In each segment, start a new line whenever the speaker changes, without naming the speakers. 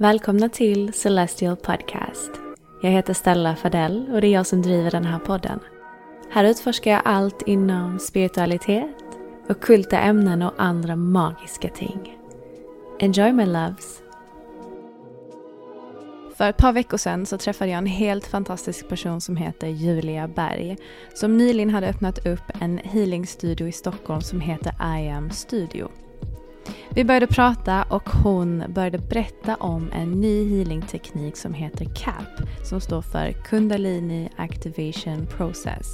Välkomna till Celestial Podcast. Jag heter Stella Fadell och det är jag som driver den här podden. Här utforskar jag allt inom spiritualitet, okulta ämnen och andra magiska ting. Enjoy my loves! För ett par veckor sedan så träffade jag en helt fantastisk person som heter Julia Berg. Som nyligen hade öppnat upp en healingstudio i Stockholm som heter I am Studio. Vi började prata och hon började berätta om en ny healingteknik som heter CAP som står för Kundalini Activation Process.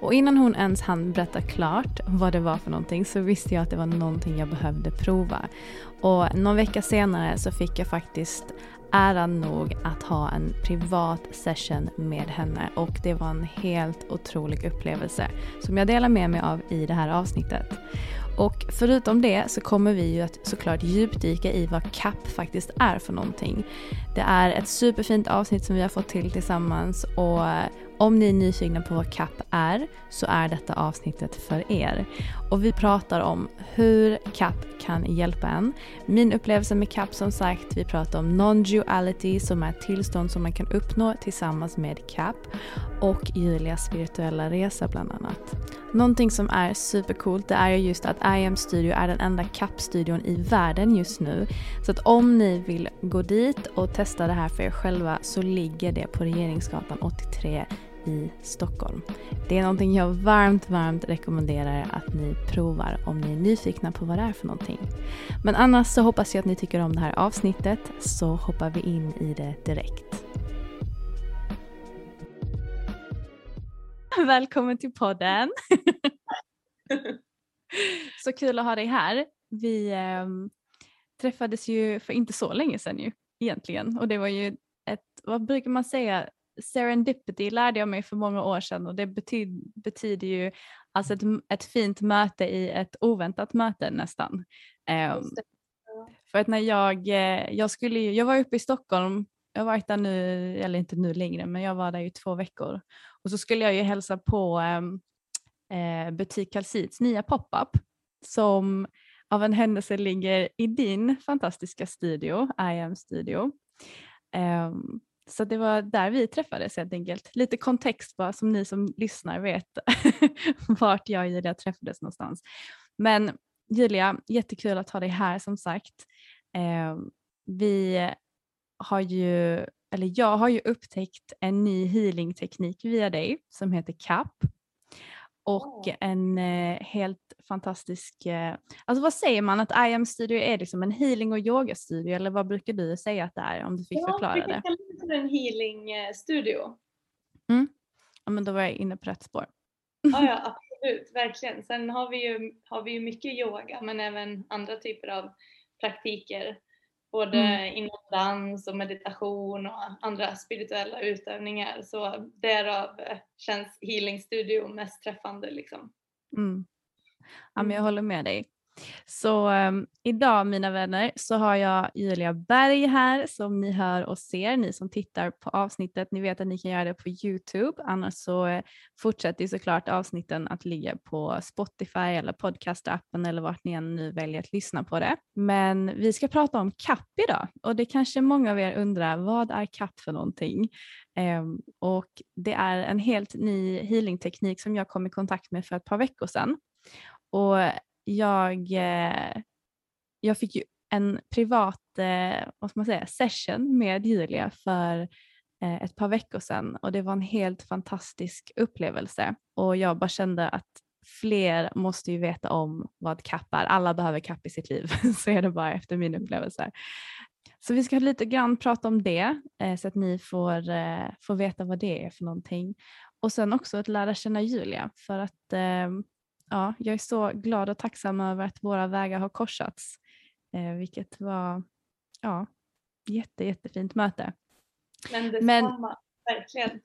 Och innan hon ens hann berätta klart vad det var för någonting så visste jag att det var någonting jag behövde prova. Och någon vecka senare så fick jag faktiskt äran nog att ha en privat session med henne och det var en helt otrolig upplevelse som jag delar med mig av i det här avsnittet. Och förutom det så kommer vi ju att såklart djupdyka i vad CAP faktiskt är för någonting. Det är ett superfint avsnitt som vi har fått till tillsammans och om ni är nyfikna på vad CAP är så är detta avsnittet för er. Och vi pratar om hur CAP kan hjälpa en. Min upplevelse med CAP som sagt, vi pratar om non-duality som är ett tillstånd som man kan uppnå tillsammans med CAP och Julias spirituella resa bland annat. Någonting som är supercoolt det är ju just att IAM Studio är den enda CAP-studion i världen just nu. Så att om ni vill gå dit och testa det här för er själva så ligger det på Regeringsgatan 83 i Stockholm. Det är någonting jag varmt, varmt rekommenderar att ni provar om ni är nyfikna på vad det är för någonting. Men annars så hoppas jag att ni tycker om det här avsnittet så hoppar vi in i det direkt. Välkommen till podden! så kul att ha dig här. Vi eh, träffades ju för inte så länge sedan ju egentligen och det var ju ett, vad brukar man säga, serendipity lärde jag mig för många år sedan och det betyder, betyder ju alltså ett, ett fint möte i ett oväntat möte nästan. Um, för att när jag, eh, jag skulle jag var uppe i Stockholm, jag har varit där nu, eller inte nu längre, men jag var där i två veckor och så skulle jag ju hälsa på um, eh, Butik Kalsits nya pop-up som av en händelse ligger i din fantastiska studio, I am studio. Um, så det var där vi träffades helt enkelt. Lite kontext bara som ni som lyssnar vet vart jag och Julia träffades någonstans. Men Julia, jättekul att ha dig här som sagt. Eh, vi har ju, eller jag har ju upptäckt en ny healingteknik via dig som heter CAP och en eh, helt fantastisk, eh, alltså vad säger man att I am studio är liksom en healing och yogastudio eller vad brukar du säga att det är om du fick ja, förklara det?
Ja, det är en healing studio.
Mm. Ja men då var jag inne på rätt spår.
Ja, ja absolut, verkligen. Sen har vi ju, har vi ju mycket yoga men även andra typer av praktiker både mm. inom dans och meditation och andra spirituella utövningar. Så därav känns Healing Studio mest träffande. Liksom.
Mm. Ja, men jag mm. håller med dig. Så um, idag mina vänner så har jag Julia Berg här som ni hör och ser, ni som tittar på avsnittet. Ni vet att ni kan göra det på Youtube, annars så uh, fortsätter såklart avsnitten att ligga på Spotify eller podcastappen eller vart ni än nu väljer att lyssna på det. Men vi ska prata om CAP idag och det kanske många av er undrar, vad är CAP för någonting? Um, och det är en helt ny healingteknik som jag kom i kontakt med för ett par veckor sedan. Och jag, eh, jag fick ju en privat eh, vad ska man säga, session med Julia för eh, ett par veckor sedan och det var en helt fantastisk upplevelse och jag bara kände att fler måste ju veta om vad CAP är. Alla behöver CAP i sitt liv, så är det bara efter min upplevelse. Så vi ska lite grann prata om det eh, så att ni får, eh, får veta vad det är för någonting. Och sen också att lära känna Julia för att eh, ja, jag är så glad och tacksam över att våra vägar har korsats, eh, vilket var ja, jätte, jättefint möte.
Men detsamma, Men, verkligen.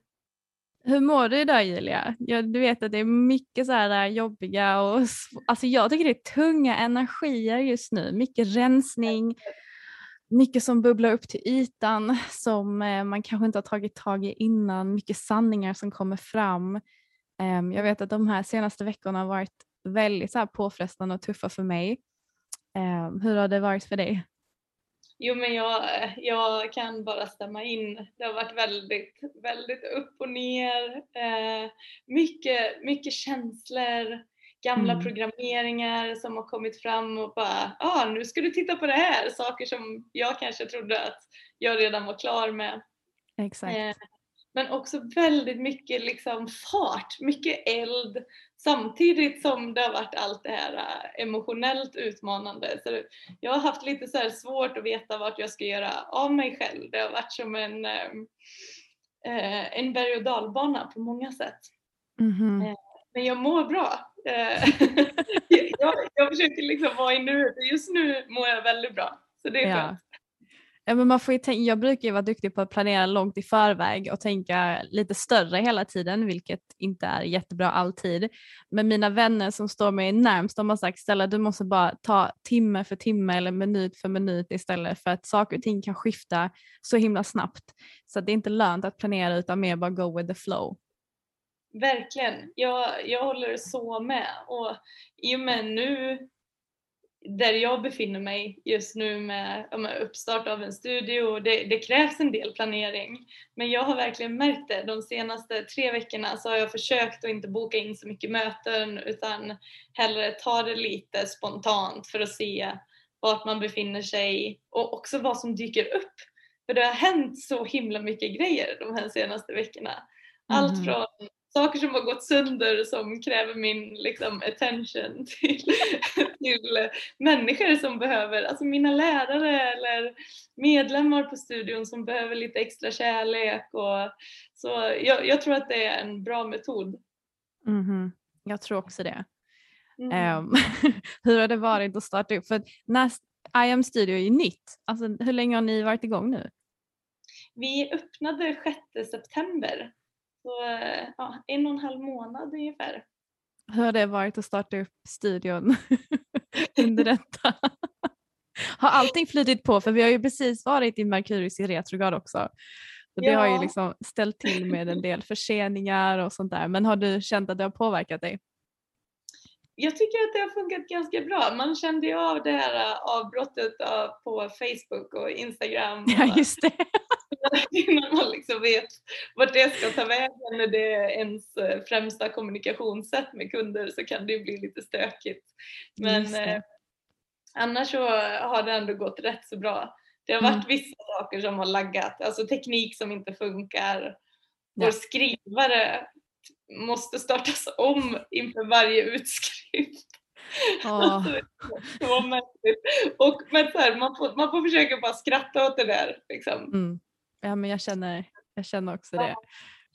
Hur mår du idag Julia? Ja, du vet att det är mycket så här eh, jobbiga och alltså jag tycker det är tunga energier just nu. Mycket rensning, mycket som bubblar upp till ytan som eh, man kanske inte har tagit tag i innan, mycket sanningar som kommer fram. Ehm, jag vet att de här senaste veckorna har varit väldigt så här påfrestande och tuffa för mig. Ehm, hur har det varit för dig?
Jo men jag, jag kan bara stämma in. Det har varit väldigt, väldigt upp och ner. Eh, mycket, mycket känslor, gamla mm. programmeringar som har kommit fram och bara ah, nu ska du titta på det här. Saker som jag kanske trodde att jag redan var klar med.
Exakt.
Men också väldigt mycket liksom fart, mycket eld samtidigt som det har varit allt det här äh, emotionellt utmanande. Så jag har haft lite så svårt att veta vart jag ska göra av mig själv. Det har varit som en, ähm, äh, en berg och dalbana på många sätt.
Mm -hmm.
Men jag mår bra. jag, jag försöker liksom vara i nuet just nu mår jag väldigt bra. Så det är ja. skönt.
Ja, men man får ju tänka, jag brukar ju vara duktig på att planera långt i förväg och tänka lite större hela tiden, vilket inte är jättebra alltid. Men mina vänner som står mig närmst de har sagt Stella du måste bara ta timme för timme eller minut för minut istället för att saker och ting kan skifta så himla snabbt. Så det är inte lönt att planera utan mer bara go with the flow.
Verkligen, jag, jag håller så med och i och med nu där jag befinner mig just nu med, med uppstart av en studio, det, det, krävs en del planering. Men jag har verkligen märkt det. De senaste tre veckorna så har jag försökt att inte boka in så mycket möten utan hellre ta det lite spontant för att se vart man befinner sig och också vad som dyker upp. För det har hänt så himla mycket grejer de här senaste veckorna. Allt mm. från saker som har gått sönder som kräver min liksom, attention till, till människor som behöver, alltså mina lärare eller medlemmar på studion som behöver lite extra kärlek. Och, så jag, jag tror att det är en bra metod.
Mm -hmm. Jag tror också det. Mm. Um, hur har det varit att starta upp? För när I am Studio är ju nytt. Alltså, hur länge har ni varit igång nu?
Vi öppnade 6 september så ja, en och en halv månad ungefär.
Hur har det varit att starta upp studion under detta? har allting flutit på? För vi har ju precis varit i Merkurius i retrograd också. Så det ja. har ju liksom ställt till med en del förseningar och sånt där. Men har du känt att det har påverkat dig?
Jag tycker att det har funkat ganska bra. Man kände ju av det här äh, avbrottet på Facebook och Instagram. Och
ja, just det.
innan man liksom vet vart det ska ta vägen när det är ens äh, främsta kommunikationssätt med kunder så kan det ju bli lite stökigt. Men eh, annars så har det ändå gått rätt så bra. Det har varit mm. vissa saker som har laggat, alltså teknik som inte funkar. Vår ja. skrivare måste startas om inför varje utskrift. Oh. och, men så här, man, får, man får försöka bara skratta åt det där. Liksom.
Mm. Ja men jag känner, jag känner också ja.
det.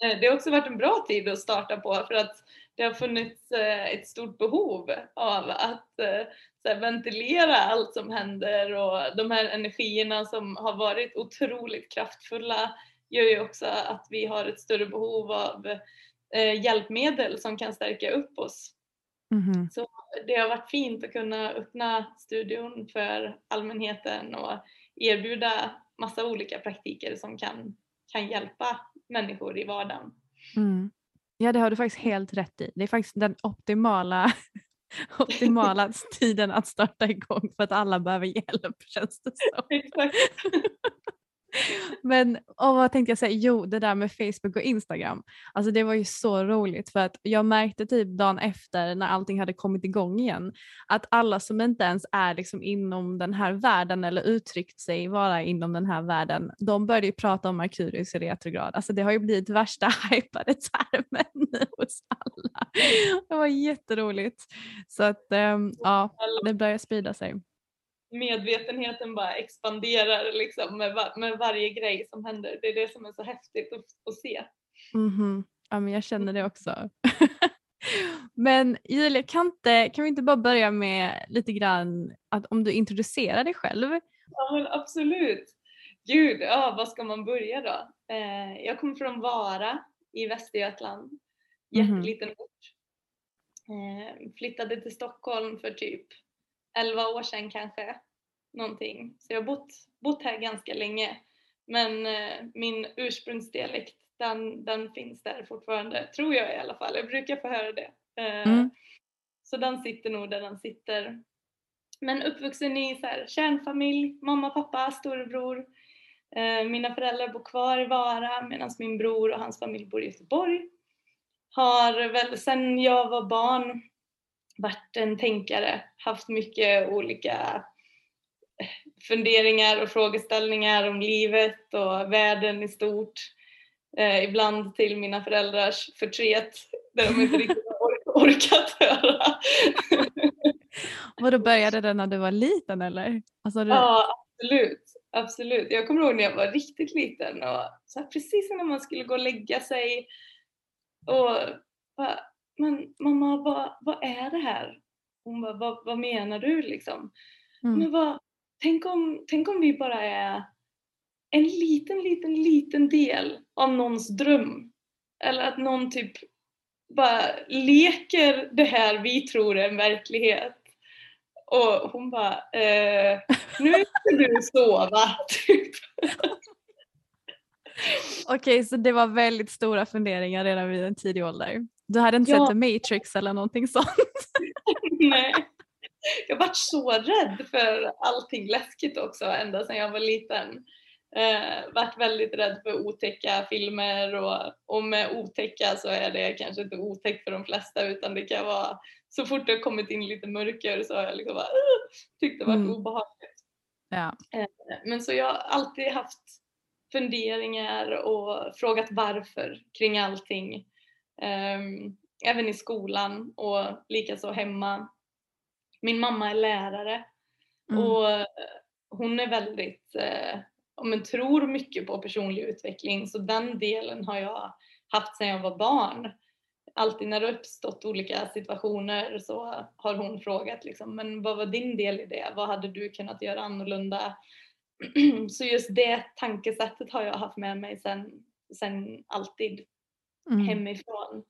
Eh, det har också varit en bra tid att starta på för att det har funnits eh, ett stort behov av att eh, här, ventilera allt som händer och de här energierna som har varit otroligt kraftfulla gör ju också att vi har ett större behov av hjälpmedel som kan stärka upp oss.
Mm.
Så det har varit fint att kunna öppna studion för allmänheten och erbjuda massa olika praktiker som kan, kan hjälpa människor i vardagen.
Mm. Ja det har du faktiskt helt rätt i. Det är faktiskt den optimala optimala tiden att starta igång för att alla behöver hjälp känns det som.
Exakt.
Men och vad tänkte jag säga? Jo, det där med Facebook och Instagram. Alltså det var ju så roligt för att jag märkte typ dagen efter när allting hade kommit igång igen att alla som inte ens är liksom inom den här världen eller uttryckt sig vara inom den här världen, de började ju prata om Merkurius i retrograd. Alltså det har ju blivit värsta hypade termen hos alla. Det var jätteroligt. Så att um, ja, det börjar sprida sig
medvetenheten bara expanderar liksom med, var, med varje grej som händer. Det är det som är så häftigt att, att se.
Mm -hmm. Ja men jag känner det också. men Julia, kan, inte, kan vi inte bara börja med lite grann att om du introducerar dig själv?
Ja men absolut. Gud, ja vad ska man börja då? Eh, jag kommer från Vara i Västergötland. Mhm. Jätteliten mm ort. Eh, flyttade till Stockholm för typ 11 år sedan kanske. Någonting. Så jag har bott, bott här ganska länge. Men eh, min ursprungsdialekt den, den finns där fortfarande, tror jag i alla fall. Jag brukar få höra det. Eh, mm. Så den sitter nog där den sitter. Men uppvuxen i så här, kärnfamilj, mamma, pappa, storebror. Eh, mina föräldrar bor kvar i Vara medan min bror och hans familj bor i Göteborg. Har väl sedan jag var barn varit en tänkare, haft mycket olika eh, funderingar och frågeställningar om livet och världen i stort. Eh, ibland till mina föräldrars förtret där de inte riktigt har or orkat höra.
Vadå började det när du var liten eller?
Alltså, du... Ja absolut, absolut. Jag kommer ihåg när jag var riktigt liten och så här, precis när man skulle gå och lägga sig och bara, men mamma vad, vad är det här? Hon bara, vad, vad menar du liksom? Mm. Men vad, tänk, om, tänk om vi bara är en liten, liten, liten del av någons dröm. Eller att någon typ bara leker det här vi tror är en verklighet. Och hon bara, eh, nu ska du sova. Typ.
Okej, så det var väldigt stora funderingar redan vid en tidig ålder. Du hade inte ja. sett The Matrix eller någonting sånt?
Nej. Jag varit så rädd för allting läskigt också ända sedan jag var liten. Eh, varit väldigt rädd för otäcka filmer och, och med otäcka så är det kanske inte otäckt för de flesta utan det kan vara så fort det har kommit in lite mörker så har jag liksom bara, uh, tyckt det varit mm. obehagligt.
Ja.
Eh, men så jag har alltid haft funderingar och frågat varför kring allting. Um, även i skolan och likaså hemma. Min mamma är lärare mm. och hon är väldigt, eh, men tror mycket på personlig utveckling så den delen har jag haft sedan jag var barn. Alltid när det uppstått olika situationer så har hon frågat liksom, men vad var din del i det? Vad hade du kunnat göra annorlunda? så just det tankesättet har jag haft med mig sen alltid mm. hemifrån.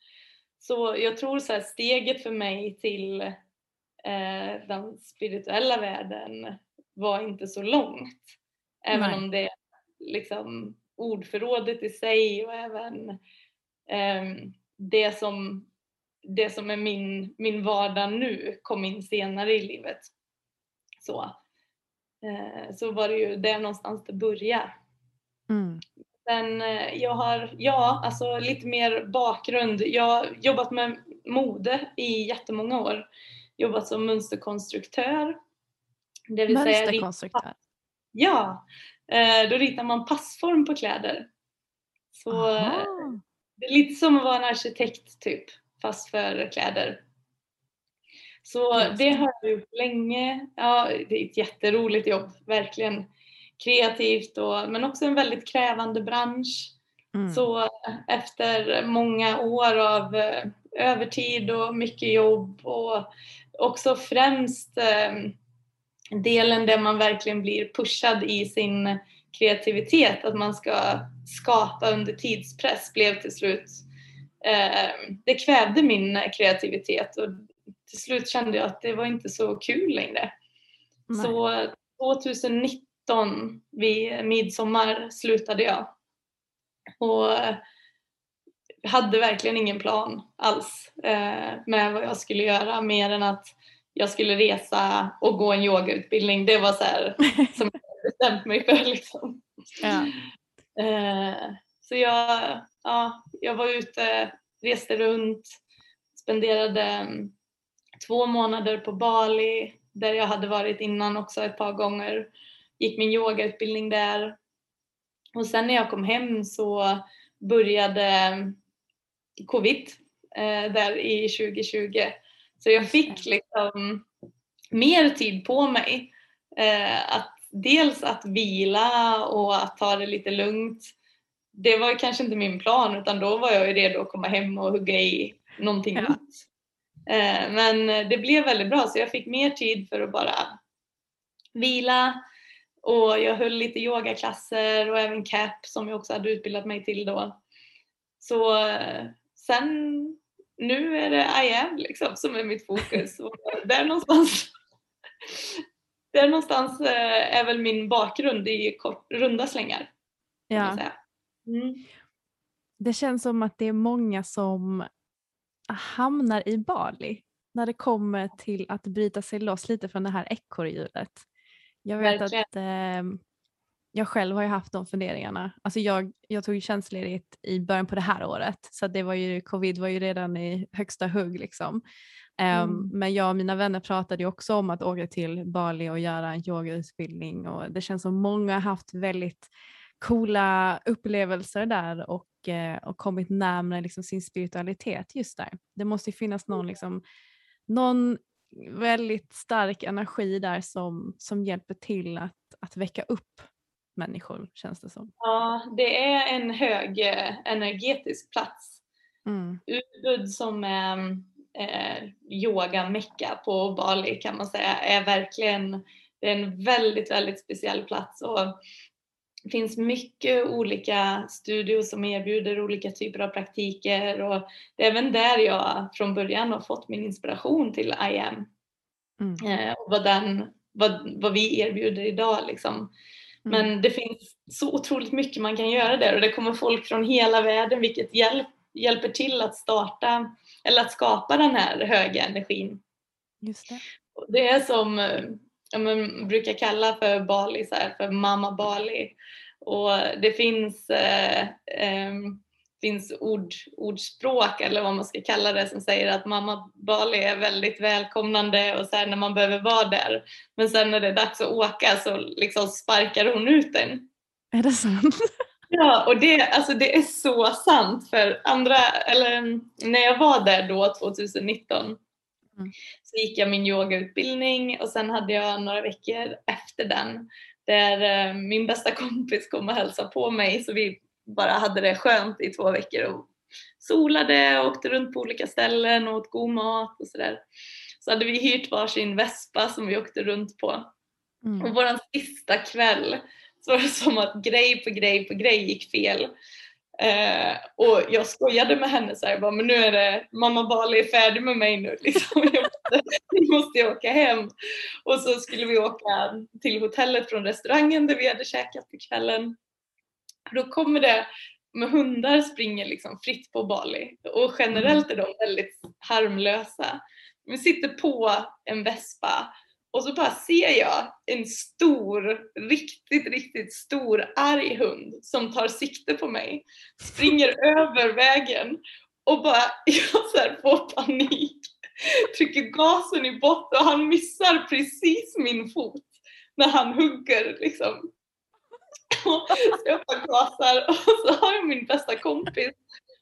Så jag tror så här, steget för mig till eh, den spirituella världen var inte så långt. Även Nej. om det liksom ordförrådet i sig och även eh, det, som, det som är min, min vardag nu kom in senare i livet. Så, eh, så var det ju där någonstans det började. Mm. Sen eh, jag har, ja, alltså lite mer bakgrund. Jag har jobbat med mode i jättemånga år. Jobbat som mönsterkonstruktör.
Det vill mönsterkonstruktör? Säga,
ja, eh, då ritar man passform på kläder. Så Aha. det är lite som att vara en arkitekt typ, fast för kläder. Så det har jag gjort länge. Ja, det är ett jätteroligt jobb, verkligen kreativt och, men också en väldigt krävande bransch. Mm. Så efter många år av eh, övertid och mycket jobb och också främst eh, delen där man verkligen blir pushad i sin kreativitet, att man ska skapa under tidspress blev till slut eh, det kvävde min kreativitet och till slut kände jag att det var inte så kul längre.
Nej.
Så 2019 vid midsommar slutade jag. Och hade verkligen ingen plan alls eh, med vad jag skulle göra mer än att jag skulle resa och gå en yogautbildning. Det var så här som jag bestämt mig för liksom.
Ja.
Eh, så jag, ja, jag var ute, reste runt, spenderade mm, två månader på Bali där jag hade varit innan också ett par gånger. Gick min yogautbildning där. Och sen när jag kom hem så började covid eh, där i 2020. Så jag fick liksom mer tid på mig. Eh, att dels att vila och att ta det lite lugnt. Det var kanske inte min plan utan då var jag ju redo att komma hem och hugga i någonting
Ja.
nytt. Eh, men det blev väldigt bra så jag fick mer tid för att bara vila och jag höll lite yogaklasser och även CAP som jag också hade utbildat mig till då. Så eh, sen nu är det I am liksom som är mitt fokus och där någonstans där någonstans eh, är väl min bakgrund i kort, runda slängar.
Ja.
Mm.
Det känns som att det är många som hamnar i Bali när det kommer till att bryta sig loss lite från det här ekorrhjulet. Jag vet
Verkligen.
att eh, jag själv har ju haft de funderingarna. Alltså jag, jag tog ju tjänstledigt i början på det här året så det var ju, covid var ju redan i högsta hugg liksom. Ehm,
Mm.
Men jag och mina vänner pratade ju också om att åka till Bali och göra en yogautbildning och det känns som många har haft väldigt coola upplevelser där och, eh, och kommit närmare liksom sin spiritualitet just där. Det måste ju finnas någon, liksom, någon väldigt stark energi där som, som hjälper till att, att väcka upp människor känns det som.
Ja, det är en hög eh, energetisk plats.
Mm.
Ubud som är eh, yoga-mecka på Bali kan man säga är verkligen det är en väldigt, väldigt speciell plats och det finns mycket olika studios som erbjuder olika typer av praktiker och det är även där jag från början har fått min inspiration till I am
Mm.
eh, och vad, den, vad, vad vi erbjuder idag liksom.
Mm.
Men det finns så otroligt mycket man kan göra där och det kommer folk från hela världen vilket hjälp, hjälper till att starta eller att skapa den här höga energin.
Just det.
Det är som eh, ja, man brukar kalla för Bali så här, för mamma Bali. Och det finns, eh, em, finns ord, ordspråk eller vad man ska kalla det som säger att mamma Bali är väldigt välkomnande och så här när man behöver vara där. Men sen när det är dags att åka så liksom sparkar hon ut en.
Är det sant?
Ja, och det, alltså det är så sant för andra, eller när jag var där då 2019
Mm.
så gick jag min yogautbildning och sen hade jag några veckor efter den där eh, min bästa kompis kom och hälsade på mig så vi bara hade det skönt i två veckor och solade och åkte runt på olika ställen och åt god mat och sådär. Så hade vi hyrt varsin vespa som vi åkte runt på. Och
Mm.
våran sista kväll så var det som att grej på grej på grej gick fel. Eh, och jag skojade med henne så här, bara, men nu är det, mamma Bali är färdig med mig nu liksom. Jag måste, nu måste jag åka hem. Och så skulle vi åka till hotellet från restaurangen där vi hade käkat på kvällen. Då kommer det med hundar springer liksom fritt på Bali och generellt är de väldigt harmlösa. Vi sitter på en vespa och så bara ser jag en stor, riktigt, riktigt stor arg hund som tar sikte på mig. Springer över vägen och bara, jag så här får panik. Trycker gasen i botten och han missar precis min fot när han hugger liksom. Och så jag bara gasar och så har jag min bästa kompis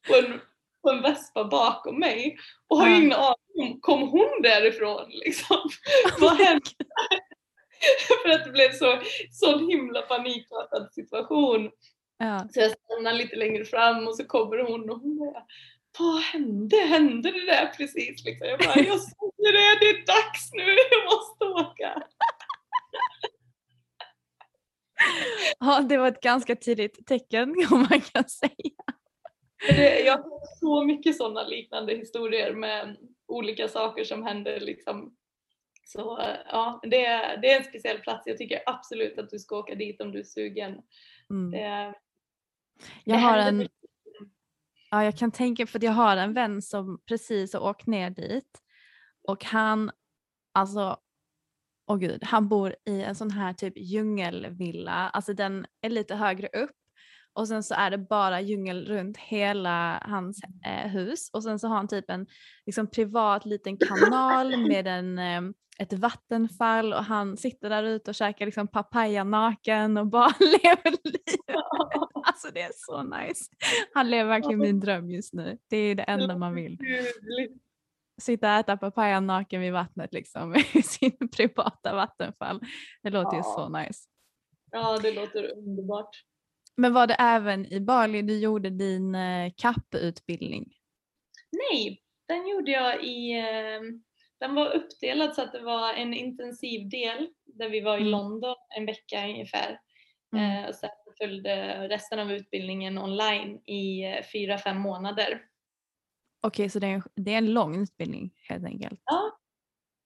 på en, på en vespa bakom mig och har
Ja.
ingen aning om, kom hon därifrån liksom? Vad hände? För att det blev så sån himla panikartad situation.
Ja.
Så jag stannar lite längre fram och så kommer hon och hon bara Vad hände? Hände det där precis? Liksom. Jag bara, jag säger det, det är dags nu, jag måste åka.
ja, det var ett ganska tidigt tecken om man kan säga.
Det, jag har så mycket sådana liknande historier med olika saker som händer liksom. Så ja, det, är- det är en speciell plats. Jag tycker absolut att du ska åka dit om du är sugen.
Mm.
Det,
Jag har en, ja, jag kan tänka för att jag har en vän som precis har åkt ner dit och han, alltså, åh gud, han bor i en sån här typ djungelvilla, alltså den är lite högre upp och sen så är det bara djungel runt hela hans eh, hus och sen så har han typ en liksom, privat liten kanal med en, eh, ett vattenfall och han sitter där ute och käkar liksom papaya naken och bara lever livet. Alltså det är så nice. Han lever verkligen min dröm just nu. Det är det enda man vill. Sitta och äta papaya naken vid vattnet liksom i sin privata vattenfall. Det låter ju så nice.
Ja, det låter underbart.
Men var det även i Bali du gjorde din eh, kapputbildning?
Nej, den gjorde jag i... eh, Den var uppdelad så att det var en intensiv del där vi var i
Mm.
London en vecka ungefär.
Mm.
Eh, Och sen följde resten av utbildningen online i eh, fyra, fem månader.
Okej, så det är, en, det är en lång utbildning helt enkelt?
Ja.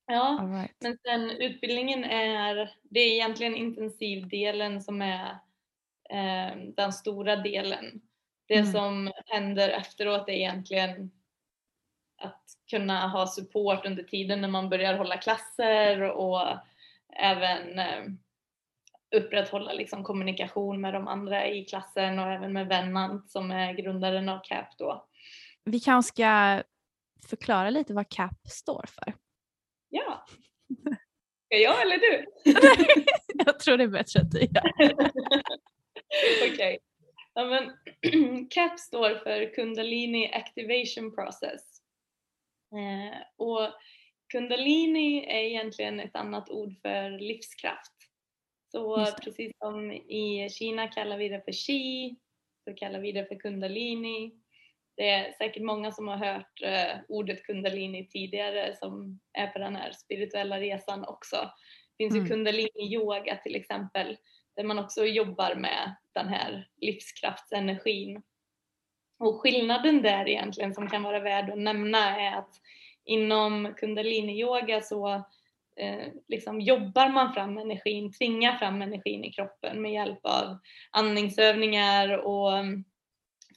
Ja,
right.
men sen utbildningen är, det är egentligen intensivdelen som är den stora delen. Det
Mm.
som händer efteråt är egentligen att kunna ha support under tiden när man börjar hålla klasser och även eh, upprätthålla liksom kommunikation med de andra i klassen och även med Vennant som är grundaren av CAP då.
Vi kanske ska förklara lite vad CAP står för.
Ja. Ska jag eller du?
Jag tror det är bättre att du gör.
Okej. Ja, men CAP står för Kundalini Activation Process. Eh, och Kundalini är egentligen ett annat ord för livskraft. Så precis som i Kina kallar vi det för Qi, så kallar vi det för Kundalini. Det är säkert många som har hört eh, ordet Kundalini tidigare som är på den här spirituella resan också. Det finns
Mm.
ju Kundalini yoga till exempel där man också jobbar med den här livskraftsenergin. Och skillnaden där egentligen som kan vara värd att nämna är att inom Kundaliniyoga så eh, liksom jobbar man fram energin, tvingar fram energin i kroppen med hjälp av andningsövningar och mm,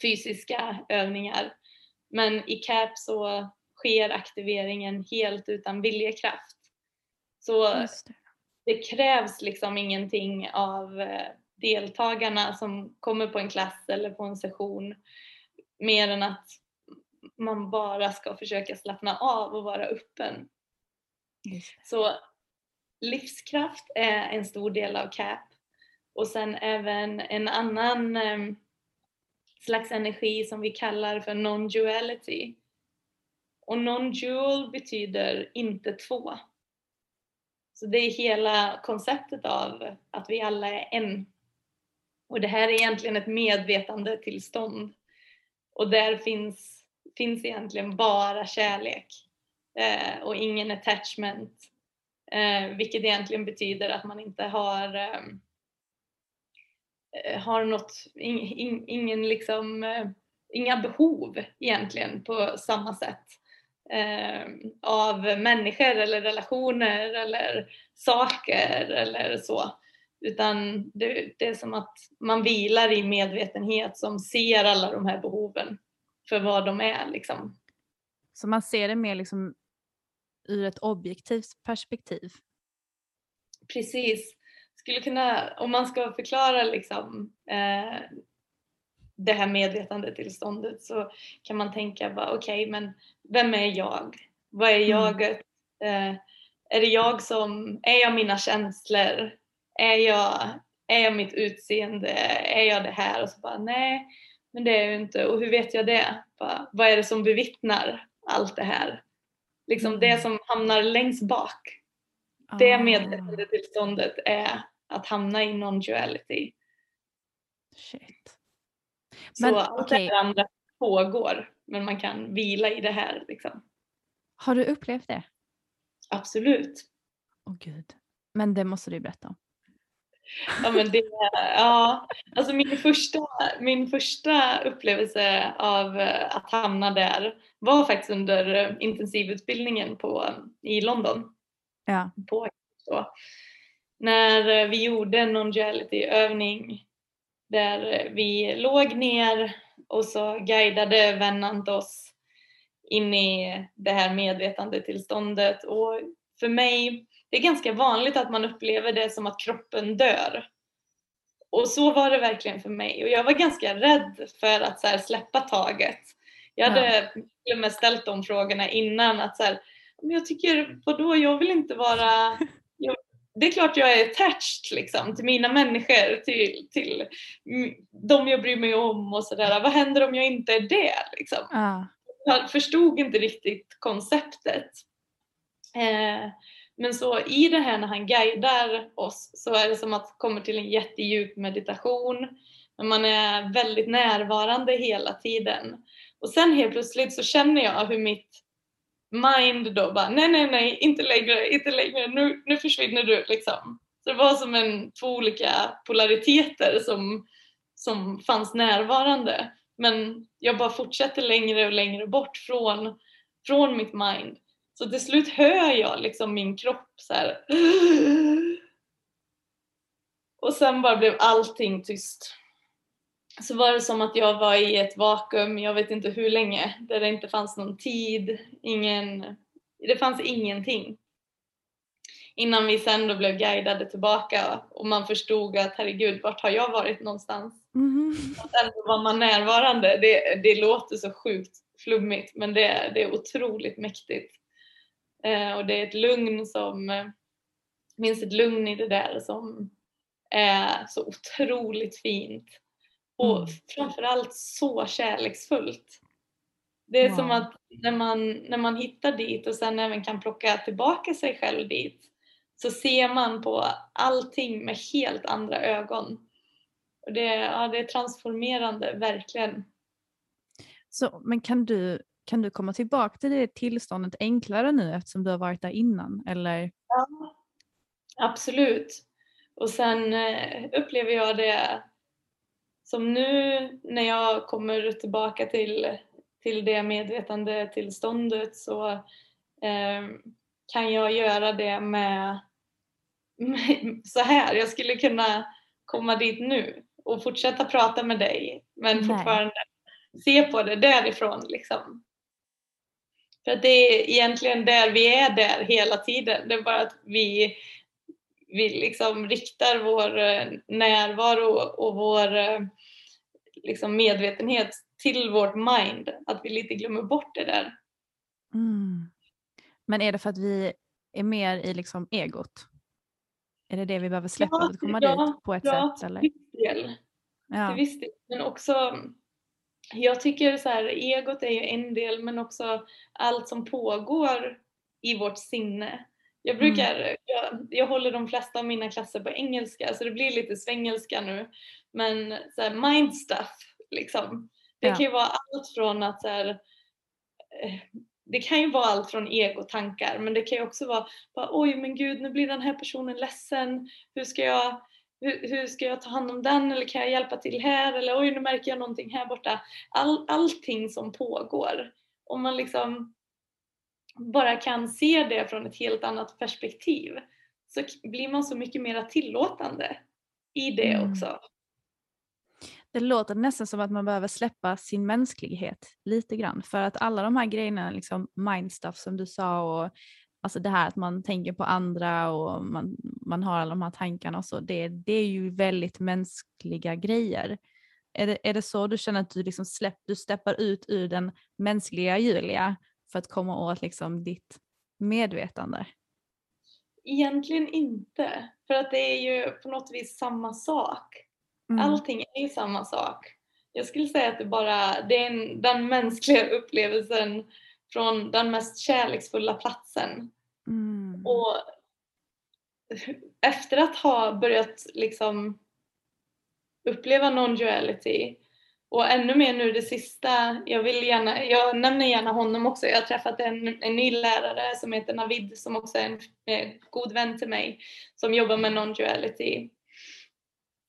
fysiska övningar. Men i CAP så sker aktiveringen helt utan viljekraft. Så
det.
krävs liksom ingenting av eh, deltagarna som kommer på en klass eller på en session mer än att man bara ska försöka slappna av och vara öppen. Så livskraft är en stor del av CAP och sen även en annan eh, slags energi som vi kallar för non-duality. Och non-dual betyder inte två. Så det är hela konceptet av att vi alla är en. Och det här är egentligen ett medvetande tillstånd. Och där finns, finns egentligen bara kärlek eh, och ingen attachment. Eh, vilket egentligen betyder att man inte har, eh, eh har något, in, in, ingen liksom, eh, inga behov egentligen på samma sätt eh, av människor eller relationer eller saker eller så. Utan det, det är som att man vilar i medvetenhet som ser alla de här behoven för vad de är liksom.
Så man ser det mer liksom ur ett objektivt perspektiv.
Precis. Skulle kunna, om man ska förklara liksom eh, det här medvetandetillståndet så kan man tänka bara okej men vem är jag? Vad är jaget? Eh, är det jag som, är jag mina känslor? Är jag, är jag mitt utseende? Är jag det här? Och så bara nej, men det är jag ju inte. Och hur vet jag det? Bara, vad är det som bevittnar allt det här? Liksom det som hamnar längst bak. Det
Ah,
medvetandetillståndet är att hamna i non-duality.
Shit.
Så
Men,
allt
okej.
det andra pågår men man kan vila i det här liksom.
Har du upplevt det?
Absolut.
Åh gud. Men det måste du berätta om.
Ja, men det, ja, alltså min första, min första upplevelse av eh, att hamna där var faktiskt under eh, intensivutbildningen på, i London.
Ja.
På, så. När eh, vi gjorde en non-duality-övning där vi låg ner och så guidade Vennant oss in i det här medvetandetillståndet och för mig, det är ganska vanligt att man upplever det som att kroppen dör. Och så var det verkligen för mig och jag var ganska rädd för att så släppa taget. Jag hade
Ja.
till och med ställt de frågorna innan att så här, men jag tycker, vadå, jag vill inte vara det är klart jag är attached liksom, till mina människor, till, till de jag bryr mig om och sådär. Vad händer om jag inte är det? Liksom?
Ja.
Jag förstod inte riktigt konceptet. Eh, men så i det här när han guidar oss så är det som att komma till en jättedjup meditation. Men man är väldigt närvarande hela tiden. Och sen helt plötsligt så känner jag hur mitt mind då bara nej, nej, nej, inte längre, inte längre, nu, nu försvinner du liksom. Så det var som en, två olika polariteter som, som fanns närvarande. Men jag bara fortsätter längre och längre bort från, från mitt mind. Så till slut hör jag liksom min kropp så här. Och sen bara blev allting tyst. Så var det som att jag var i ett vakuum, jag vet inte hur länge, där det inte fanns någon tid, ingen, det fanns ingenting. Innan vi sen då blev guidade tillbaka och man förstod att herregud, vart har jag varit någonstans?
Mhm.
Och sen var man närvarande. Det, det låter så sjukt flummigt men det, det är otroligt mäktigt. Eh, och det är ett lugn som, eh, minns ett lugn i det där som är så otroligt fint. Och
Mm.
framförallt så kärleksfullt. Det är som
Wow.
att när man, när man hittar dit och sen även kan plocka tillbaka sig själv dit så ser man på allting med helt andra ögon. Och det, ja, det är transformerande, verkligen.
Så, men kan du, kan du komma tillbaka till det tillståndet enklare nu eftersom du har varit där innan? Eller?
Ja, absolut. Och sen eh, upplever jag det som nu när jag kommer tillbaka till, till det medvetande tillståndet så eh, kan jag göra det med, med så här. Jag skulle kunna komma dit nu och fortsätta prata med dig men
Nej.
fortfarande se på det därifrån liksom. För att det är egentligen där vi är där hela tiden. Det är bara att vi, vi liksom riktar vår eh, närvaro och vår eh, liksom medvetenhet till vårt mind. Att vi lite glömmer bort det där.
Mm. Men är det för att vi är mer i liksom egot? Är det det vi behöver släppa
Ja,
för att komma
ja,
dit på ett
ja,
sätt? Eller?
Till viss del.
Ja.
Till viss del. Men också, jag tycker så här, egot är ju en del men också allt som pågår i vårt sinne. Jag brukar, jag, jag håller de flesta av mina klasser på engelska så det blir lite svengelska nu. Men så här, mind stuff liksom. Det
Ja.
kan ju vara allt från att så här, eh, det kan ju vara allt från egotankar men det kan ju också vara bara, oj men gud nu blir den här personen ledsen. Hur ska jag hur, hur ska jag ta hand om den eller kan jag hjälpa till här eller oj nu märker jag någonting här borta. All, allting som pågår. Om man liksom bara kan se det från ett helt annat perspektiv så blir man så mycket mer tillåtande i det
Mm.
också.
Det låter nästan som att man behöver släppa sin mänsklighet lite grann för att alla de här grejerna, liksom mind stuff som du sa och alltså det här att man tänker på andra och man, man har alla de här tankarna och så, det, det är ju väldigt mänskliga grejer. Är det, är det så du känner att du, liksom släpp, du steppar ut ur den mänskliga Julia för att komma åt liksom ditt medvetande?
Egentligen inte. För att det är ju på något vis samma sak.
Mm.
Allting är ju samma sak. Jag skulle säga att det bara det är en, den mänskliga upplevelsen från den mest kärleksfulla platsen.
Mm.
Och efter att ha börjat liksom uppleva non-duality och ännu mer nu det sista, jag vill gärna, jag nämner gärna honom också, jag har träffat en, en ny lärare som heter Navid som också är en eh, god vän till mig som jobbar med non-duality.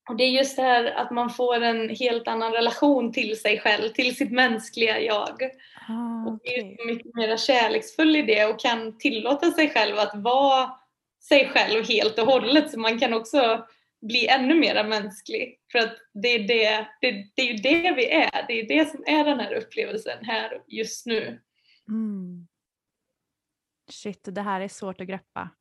och det är just det här att man får en helt annan relation till sig själv, till sitt mänskliga jag.
Ah,
Och
okej.
är mycket mer kärleksfull i det och kan tillåta sig själv att vara sig själv helt och hållet. Så man kan också bli ännu mer mänsklig. För att det är, det, det, det är ju det vi är. Det är det som är den här upplevelsen här just nu.
Mm. Shit, det här är svårt att greppa.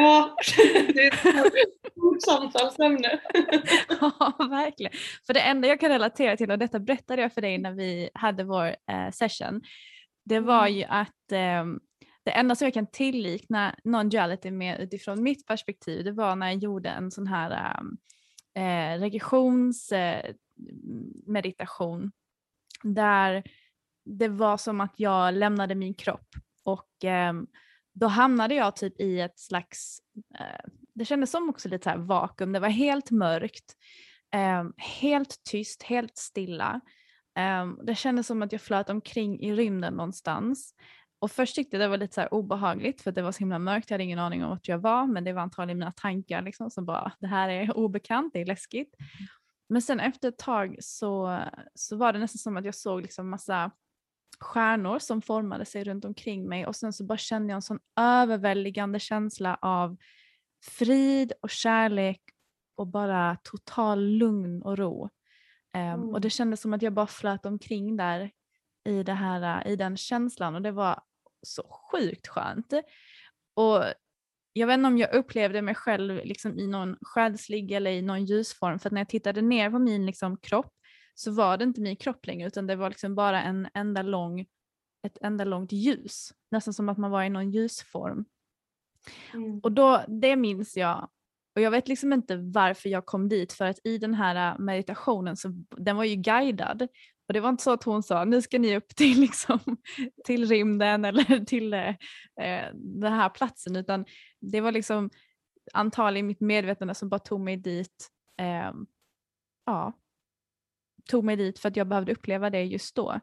Ja, det är ett stort samtalsämne.
ja, verkligen. För det enda jag kan relatera till, och detta berättade jag för dig när vi hade vår eh, session, det var
Mm.
ju att ehm, det enda som jag kan tillikna non-duality med utifrån mitt perspektiv, det var när jag gjorde en sån här ähm, eh, äh, regressionsmeditation eh, äh, där det var som att jag lämnade min kropp och äh, då hamnade jag typ i ett slags, eh, det kändes som också lite så här vakuum, det var helt mörkt, ehm, helt tyst, helt stilla. Ehm, det kändes som att jag flöt omkring i rymden någonstans. Och först tyckte jag det var lite så obehagligt för det var så himla mörkt, jag hade ingen aning om vart jag var men det var antagligen mina tankar liksom som bara det här är obekant, det är läskigt. Men sen efter ett tag så, så var det nästan som att jag såg liksom massa stjärnor som formade sig runt omkring mig och sen så bara kände jag en sån överväldigande känsla av frid och kärlek och bara total lugn och ro. Ehm,
Mm.
Och det kändes som att jag bara flöt omkring där i, det här, i den känslan och det var så sjukt skönt. Och jag vet inte om jag upplevde mig själv liksom i någon själslig eller i någon ljusform för att när jag tittade ner på min liksom kropp så var det inte min kropp längre utan det var liksom bara en enda lång, ett enda långt ljus. Nästan som att man var i någon ljusform.
Mm.
Och då, det minns jag. Och jag vet liksom inte varför jag kom dit för att i den här meditationen så den var ju guidad. Och det var inte så att hon sa nu ska ni upp till, liksom, till rymden eller till eh, eh, den här platsen utan det var liksom antagligen mitt medvetande som bara tog mig dit. Eh, ja, tog mig dit för att jag behövde uppleva det just då.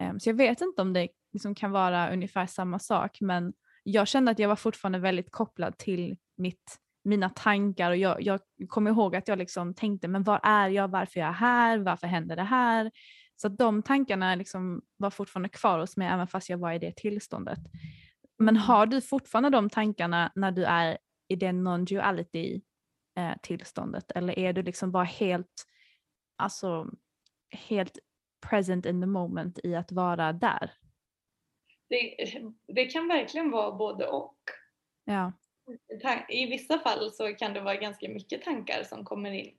Eh, så jag vet inte om det liksom kan vara ungefär samma sak men jag kände att jag var fortfarande väldigt kopplad till mitt, mina tankar och jag, jag kommer ihåg att jag liksom tänkte men var är jag, varför är jag här, varför händer det här? Så de tankarna liksom var fortfarande kvar hos mig även fast jag var i det tillståndet. Men har du fortfarande de tankarna när du är i det non-duality eh, tillståndet eller är du liksom bara helt, alltså helt present in the moment i att vara där?
Det, det kan verkligen vara både och.
Ja.
I vissa fall så kan det vara ganska mycket tankar som kommer in.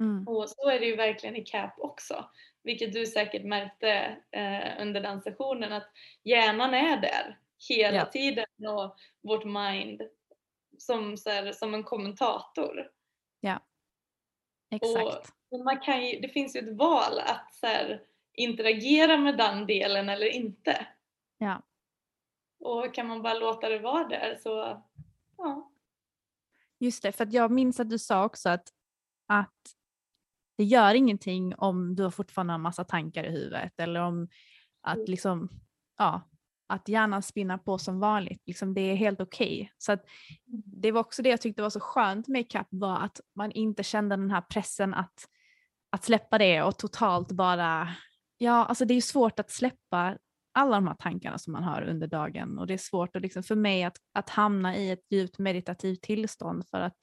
Mm.
Och så är det ju verkligen i CAP också. Vilket du säkert märkte eh, under den sessionen att hjärnan är där hela
Ja.
tiden och vårt mind som, så här, som en kommentator.
Exakt.
Och man kan ju, det finns ju ett val att så här, interagera med den delen eller inte.
Ja.
Och kan man bara låta det vara där så ja.
Just det, för jag minns att du sa också att, att det gör ingenting om du har fortfarande har massa tankar i huvudet eller om att
Mm.
liksom, ja, att hjärnan spinnar på som vanligt. Liksom det är helt okej. Så att det var också det jag tyckte var så skönt med CAP var att man inte kände den här pressen att, att släppa det och totalt bara, ja alltså det är svårt att släppa alla de här tankarna som man har under dagen och det är svårt att liksom för mig att, att hamna i ett djupt meditativt tillstånd för att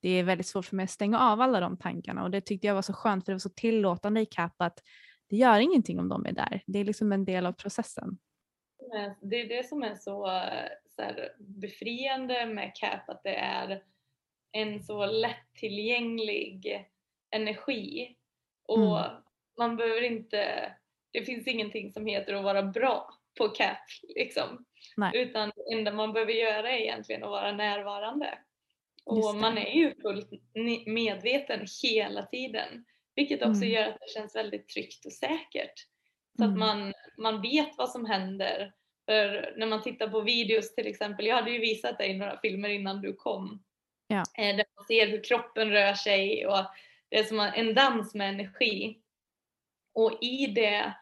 det är väldigt svårt för mig att stänga av alla de tankarna och det tyckte jag var så skönt för det var så tillåtande i CAP att det gör ingenting om de är där. Det är liksom en del av processen.
Det är det som är så, så här, befriande med CAP, att det är en så lättillgänglig energi. Och
Mm.
man behöver inte, det finns ingenting som heter att vara bra på CAP liksom.
Nej.
Utan det enda man behöver göra är egentligen att vara närvarande. Och man är ju fullt medveten hela tiden. Vilket också
Mm.
gör att det känns väldigt tryggt och säkert. Så att
Mm.
man, man vet vad som händer. För när man tittar på videos till exempel, jag hade ju visat dig några filmer innan du kom.
Ja.
Eh, Där man ser hur kroppen rör sig och det är som en dans med energi. Och i det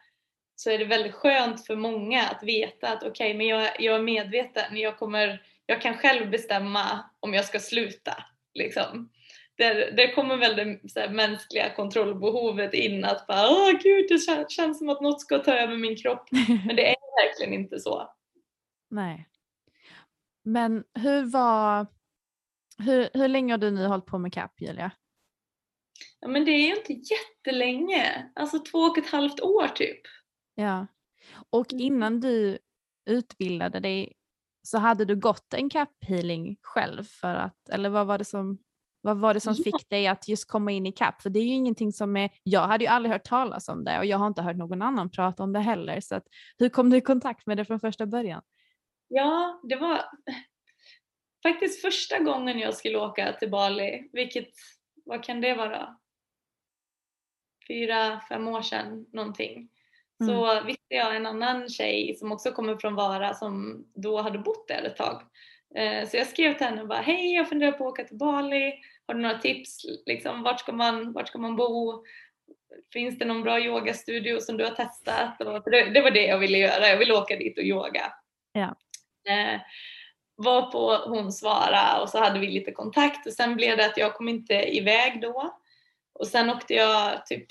så är det väldigt skönt för många att veta att okej, men jag, jag är medveten, jag, kommer, jag kan själv bestämma om jag ska sluta. Liksom. där, där kommer väl det här, mänskliga kontrollbehovet in att bara åh gud det känns, känns som att något ska ta över min kropp. Men det är verkligen inte så.
Nej. Men hur var, hur, hur länge har du nu hållit på med CAP Julia?
Ja men det är ju inte jättelänge, alltså två och ett halvt år typ.
Ja. Och
Mm.
innan du utbildade dig så hade du gått en CAP healing själv för att, eller vad var det som, vad var det som fick dig att just komma in i CAP? För det är ju ingenting som är, jag hade ju aldrig hört talas om det och jag har inte hört någon annan prata om det heller. Så att, hur kom du i kontakt med det från första början?
Ja, det var faktiskt första gången jag skulle åka till Bali, vilket, vad kan det vara? Fyra, fem år sedan någonting. Så visste jag en annan tjej som också kommer från Vara som då hade bott där ett tag. Eh, Så jag skrev till henne och bara hej jag funderar på att åka till Bali. Har du några tips? Liksom, vart, ska man, vart ska man bo? Finns det någon bra yogastudio som du har testat? Och det, det var det jag ville göra. Jag ville åka dit och yoga.
Ja.
Eh, var på hon svara och så hade vi lite kontakt och sen blev det att jag kom inte iväg då. Och sen åkte jag typ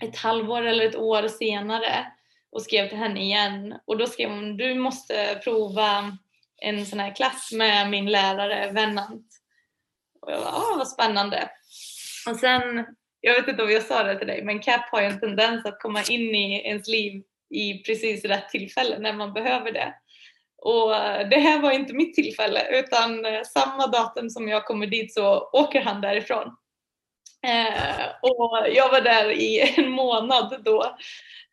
ett halvår eller ett år senare och skrev till henne igen och då skrev hon du måste prova en sån här klass med min lärare Vennant. Och jag bara, ah vad spännande. Och sen, jag vet inte om jag sa det till dig, men CAP har ju en tendens att komma in i ens liv i precis rätt tillfälle när man behöver det. Och det här var inte mitt tillfälle utan eh, samma datum som jag kommer dit så åker han därifrån. Eh, och jag var där i en månad då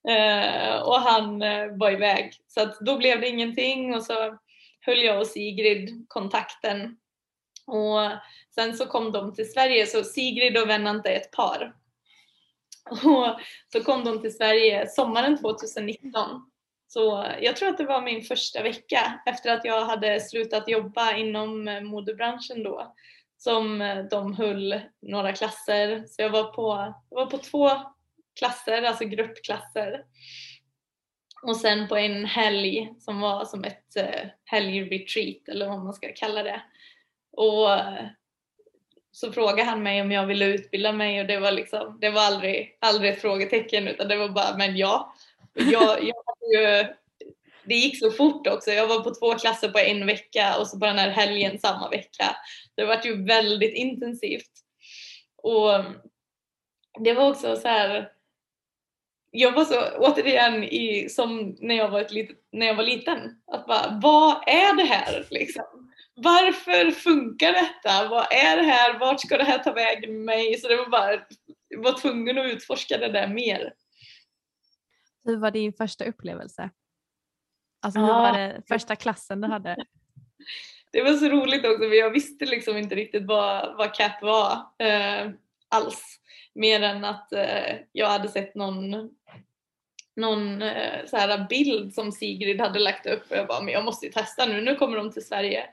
eh, och han eh, var iväg. Så att då blev det ingenting och så höll jag och Sigrid kontakten. Och sen så kom de till Sverige, så Sigrid och Venante är ett par. Och så kom de till Sverige sommaren 2019. Så jag tror att det var min första vecka efter att jag hade slutat jobba inom eh, modebranschen då som eh, de höll några klasser. Så jag var på, jag var på två klasser, alltså gruppklasser. Och sen på en helg som var som ett eh, helgretreat eller vad man ska kalla det. Och eh, så frågade han mig om jag ville utbilda mig och det var liksom, det var aldrig, aldrig ett frågetecken utan det var bara men ja. Jag, jag ju, det gick så fort också. Jag var på två klasser på en vecka och så på den här helgen samma vecka. Det var ju väldigt intensivt. Och det var också så här. Jag var så återigen i, som när jag var, ett litet, när jag var liten. Att bara, vad är det här liksom? Varför funkar detta? Vad är det här? Vart ska det här ta vägen med mig? Så det var bara, jag var tvungen att utforska det där mer.
Hur var din första upplevelse? Alltså hur
Ah.
var det första klassen du hade?
Det var så roligt också för jag visste liksom inte riktigt vad, vad CAP var eh, alls. Mer än att eh, jag hade sett någon, någon eh, så här bild som Sigrid hade lagt upp och jag bara, men jag måste ju testa nu, nu kommer de till Sverige.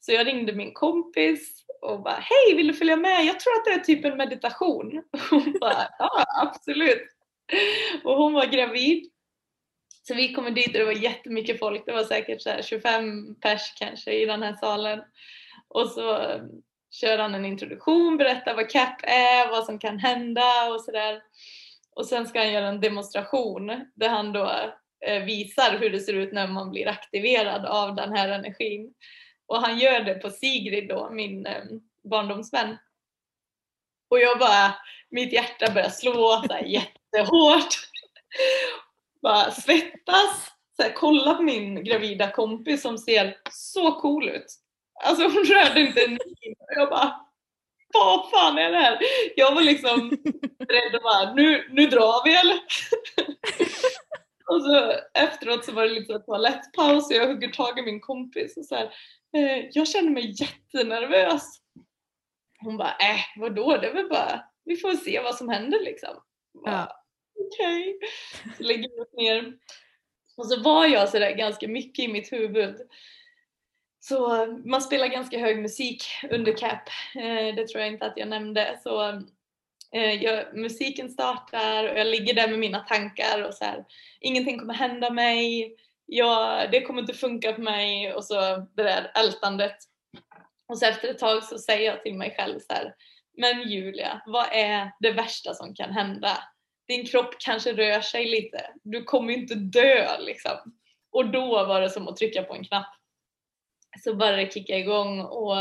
Så jag ringde min kompis och bara, hej vill du följa med? Jag tror att det är typ en meditation. Hon bara, ja absolut. Och hon var gravid. Så vi kommer dit och det var jättemycket folk, det var säkert så här 25 pers kanske i den här salen. Och så eh, kör han en introduktion, berättar vad CAP är, vad som kan hända och sådär. Och sen ska han göra en demonstration där han då eh, visar hur det ser ut när man blir aktiverad av den här energin. Och han gör det på Sigrid då, min eh, barndomsvän. Och jag bara, mitt hjärta börjar slå så här jättehårt bara svettas. Så här, kolla på min gravida kompis som ser så cool ut. Alltså hon rörde inte en min. Jag bara, vad fan är det här? Jag var liksom beredd att bara, nu, nu drar vi eller? och så efteråt så var det lite toalettpaus och jag hugger tag i min kompis och så här, eh, jag känner mig jättenervös. Hon bara, äh vadå, det är väl bara, vi får se vad som händer liksom. Bara,
Ja.
Okej. Så lägger jag oss ner. Och så var jag sådär ganska mycket i mitt huvud. Så man spelar ganska hög musik under CAP. Eh, det tror jag inte att jag nämnde. Så eh, jag, musiken startar och jag ligger där med mina tankar och så här, ingenting kommer hända mig. Jag, det kommer inte funka för mig och så det där ältandet. Och så efter ett tag så säger jag till mig själv så här, men Julia, vad är det värsta som kan hända? Din kropp kanske rör sig lite, du kommer inte dö liksom. Och då var det som att trycka på en knapp. Så bara det kicka igång och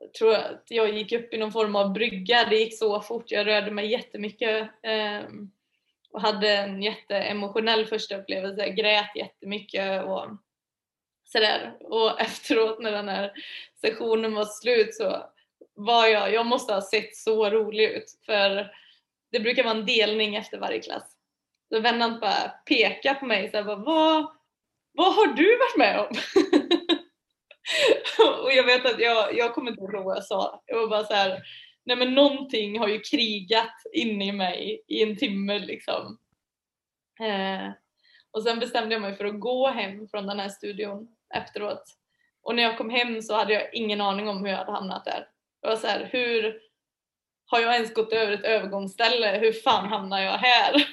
jag tror att jag gick upp i någon form av brygga, det gick så fort, jag rörde mig jättemycket eh, och hade en jätteemotionell första upplevelse, jag grät jättemycket och sådär. Och efteråt när den här sessionen var slut så var jag, jag måste ha sett så rolig ut för det brukar vara en delning efter varje klass. Så vännen bara pekade på mig och sa vad, vad har du varit med om? och jag vet att jag, jag kommer inte ihåg vad jag sa. Jag var bara så här, nej men någonting har ju krigat inne i mig i en timme liksom. Eh, och sen bestämde jag mig för att gå hem från den här studion efteråt. Och när jag kom hem så hade jag ingen aning om hur jag hade hamnat där. Jag var så här, hur har jag ens gått över ett övergångsställe? Hur fan hamnar jag här?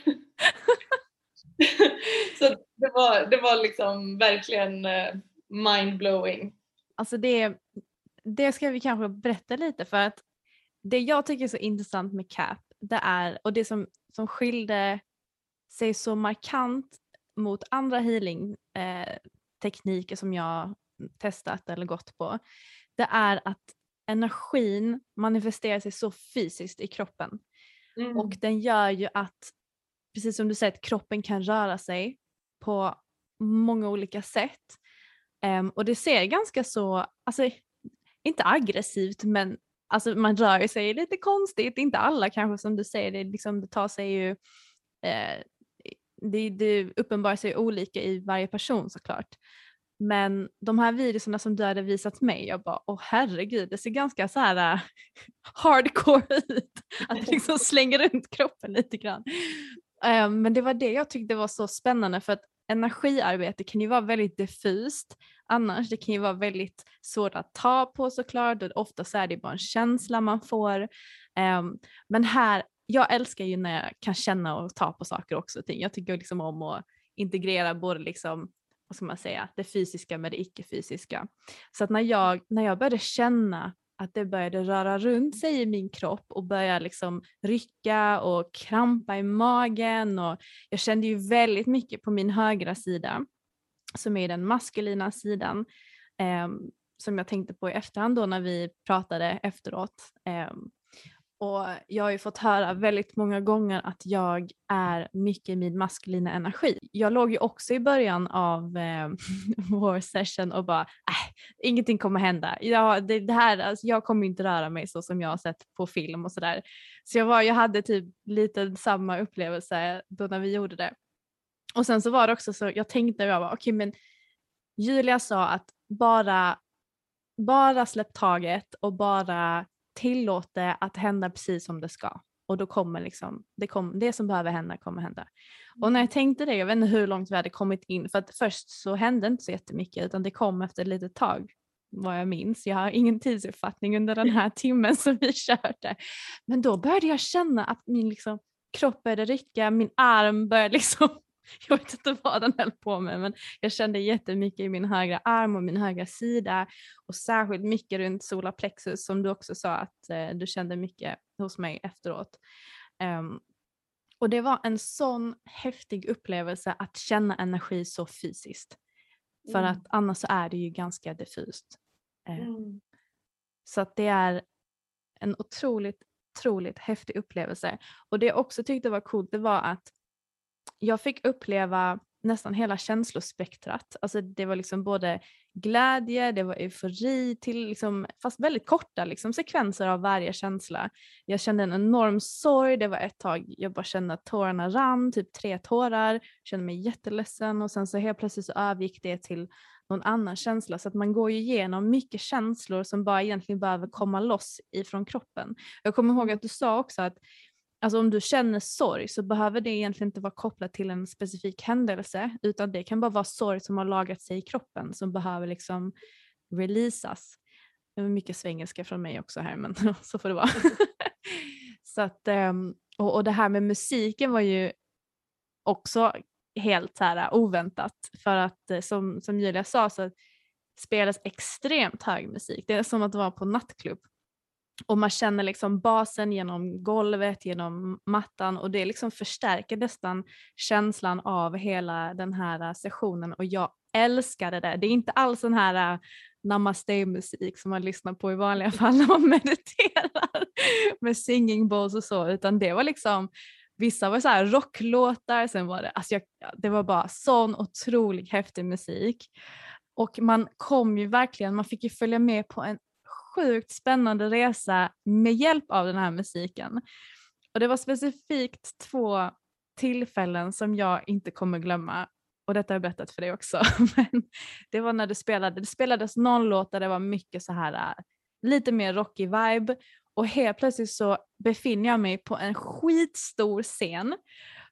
så det var, det var liksom verkligen eh, mindblowing.
Alltså det, det ska vi kanske berätta lite för att det jag tycker är så intressant med CAP det är, och det som, som skilde sig så markant mot andra healing eh, tekniker som jag testat eller gått på, det är att energin manifesterar sig så fysiskt i kroppen. Mm. Och den gör ju att, precis som du säger, att kroppen kan röra sig på många olika sätt. Um, och det ser ganska så, alltså inte aggressivt men alltså man rör sig lite konstigt, inte alla kanske som du säger, det, liksom, det tar sig ju, eh, det, det uppenbarar sig olika i varje person såklart. Men de här videorna som du hade visat mig, jag bara åh herregud det ser ganska så här uh, hardcore ut. Att det liksom slänger runt kroppen lite grann. Um, men det var det jag tyckte var så spännande för att energiarbete kan ju vara väldigt diffust annars. Det kan ju vara väldigt svårt att ta på såklart och ofta så är det bara en känsla man får. Um, men här, jag älskar ju när jag kan känna och ta på saker också. Jag tycker liksom om att integrera både liksom vad ska man säga, det fysiska med det icke-fysiska. Så att när jag, när jag började känna att det började röra runt sig i min kropp och börja liksom rycka och krampa i magen och jag kände ju väldigt mycket på min högra sida som är den maskulina sidan eh, som jag tänkte på i efterhand då när vi pratade efteråt. Eh, och jag har ju fått höra väldigt många gånger att jag är mycket i min maskulina energi. Jag låg ju också i början av eh, vår session och bara, äh, ingenting kommer hända. Jag, det, det, här, alltså, jag kommer inte röra mig så som jag har sett på film och sådär. Så jag, var, jag hade typ lite samma upplevelse då när vi gjorde det. Och sen så var det också så, jag tänkte, jag bara, okej okay, men Julia sa att bara, bara släpp taget och bara tillåt det att hända precis som det ska. Och då kommer liksom, det, kom, det som behöver hända kommer hända. Och när jag tänkte det, jag vet inte hur långt vi hade kommit in, för att först så hände inte så jättemycket utan det kom efter ett litet tag vad jag minns. Jag har ingen tidsuppfattning under den här timmen som vi körde. Men då började jag känna att min liksom, kropp började rycka, min arm började liksom jag vet inte vad den höll på med men jag kände jättemycket i min högra arm och min högra sida och särskilt mycket runt solarplexus som du också sa att eh, du kände mycket hos mig efteråt. Um, och det var en sån häftig upplevelse att känna energi så fysiskt. För mm. att annars så är det ju ganska diffust. Um, mm. Så att det är en otroligt, otroligt häftig upplevelse. Och det jag också tyckte var coolt det var att jag fick uppleva nästan hela känslospektrat. Alltså det var liksom både glädje, det var eufori till liksom, fast väldigt korta liksom, sekvenser av varje känsla. Jag kände en enorm sorg, det var ett tag jag bara kände att tårarna rann, typ tre tårar, kände mig jätteledsen och sen så helt plötsligt så övergick det till någon annan känsla så att man går ju igenom mycket känslor som bara egentligen behöver komma loss ifrån kroppen. Jag kommer ihåg att du sa också att Alltså om du känner sorg så behöver det egentligen inte vara kopplat till en specifik händelse utan det kan bara vara sorg som har lagrat sig i kroppen som behöver liksom releasas. Det var mycket svengelska från mig också här men så får det vara. så att, ehm, och, och det här med musiken var ju också helt så här äh, oväntat för att eh, som, som Julia sa så spelas extremt hög musik. Det är som att vara på nattklubb. Och man känner liksom basen genom golvet, genom mattan och det liksom förstärker nästan känslan av hela den här äh, sessionen och jag älskade det. Det är inte alls den här äh, namaste-musik som man lyssnar på i vanliga fall när man mediterar med singing bowls och så utan det var liksom Vissa var så här rocklåtar, sen var det, alltså jag, det var bara sån otroligt häftig musik. Och man kom ju verkligen, man fick ju följa med på en sjukt spännande resa med hjälp av den här musiken. Och det var specifikt två tillfällen som jag inte kommer glömma. Och detta har jag berättat för dig också. Men det var när du spelade, det spelades någon låt där det var mycket så här äh, lite mer rockig vibe och helt plötsligt så befinner jag mig på en skitstor scen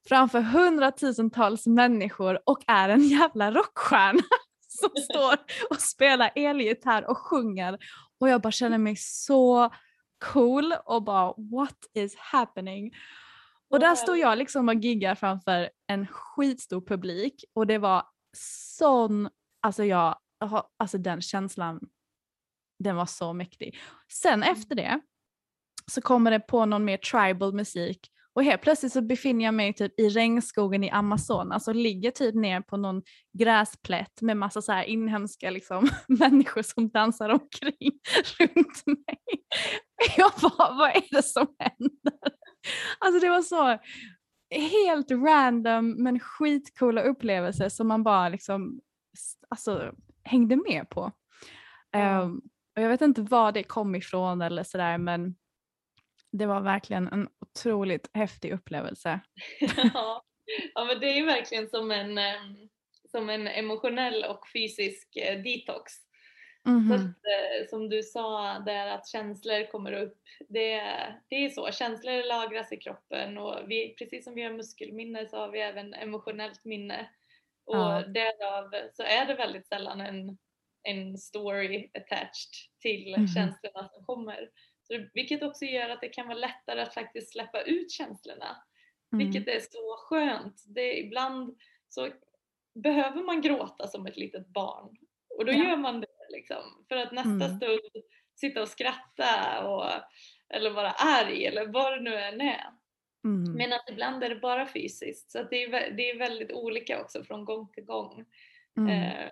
framför hundratusentals människor och är en jävla rockstjärna som står och spelar elgitarr och sjunger och jag bara känner mig så cool och bara what is happening? Och där står jag liksom och giggar framför en skitstor publik och det var sån, alltså jag, alltså den känslan, den var så mäktig. Sen mm. efter det så kommer det på någon mer tribal musik och helt plötsligt så befinner jag mig typ i regnskogen i Amazonas och ligger typ ner på någon gräsplätt med massa så här inhemska liksom, människor som dansar omkring runt mig. Jag bara, vad är det som händer? Alltså det var så helt random men skitcoola upplevelser som man bara liksom alltså, hängde med på. Mm. Um, och jag vet inte var det kom ifrån eller sådär men det var verkligen en otroligt häftig upplevelse.
ja. ja, men det är verkligen som en, som en emotionell och fysisk eh, detox. Mm -hmm. Så att, eh, som du sa där att känslor kommer upp, det, det är så, känslor lagras i kroppen och vi, precis som vi har muskelminne så har vi även emotionellt minne. Och ja. därav så är det väldigt sällan en, en story attached till mm -hmm. känslorna som kommer. Så, vilket också gör att det kan vara lättare att faktiskt släppa ut känslorna. Mm. Vilket är så skönt. Det, ibland så behöver man gråta som ett litet barn och då ja. gör man det liksom. För att nästa mm. stund sitta och skratta och, eller vara arg eller vad det nu än är. Mm. Men att ibland är det bara fysiskt så det, är, det är väldigt olika också från gång till gång. Mm. Eh,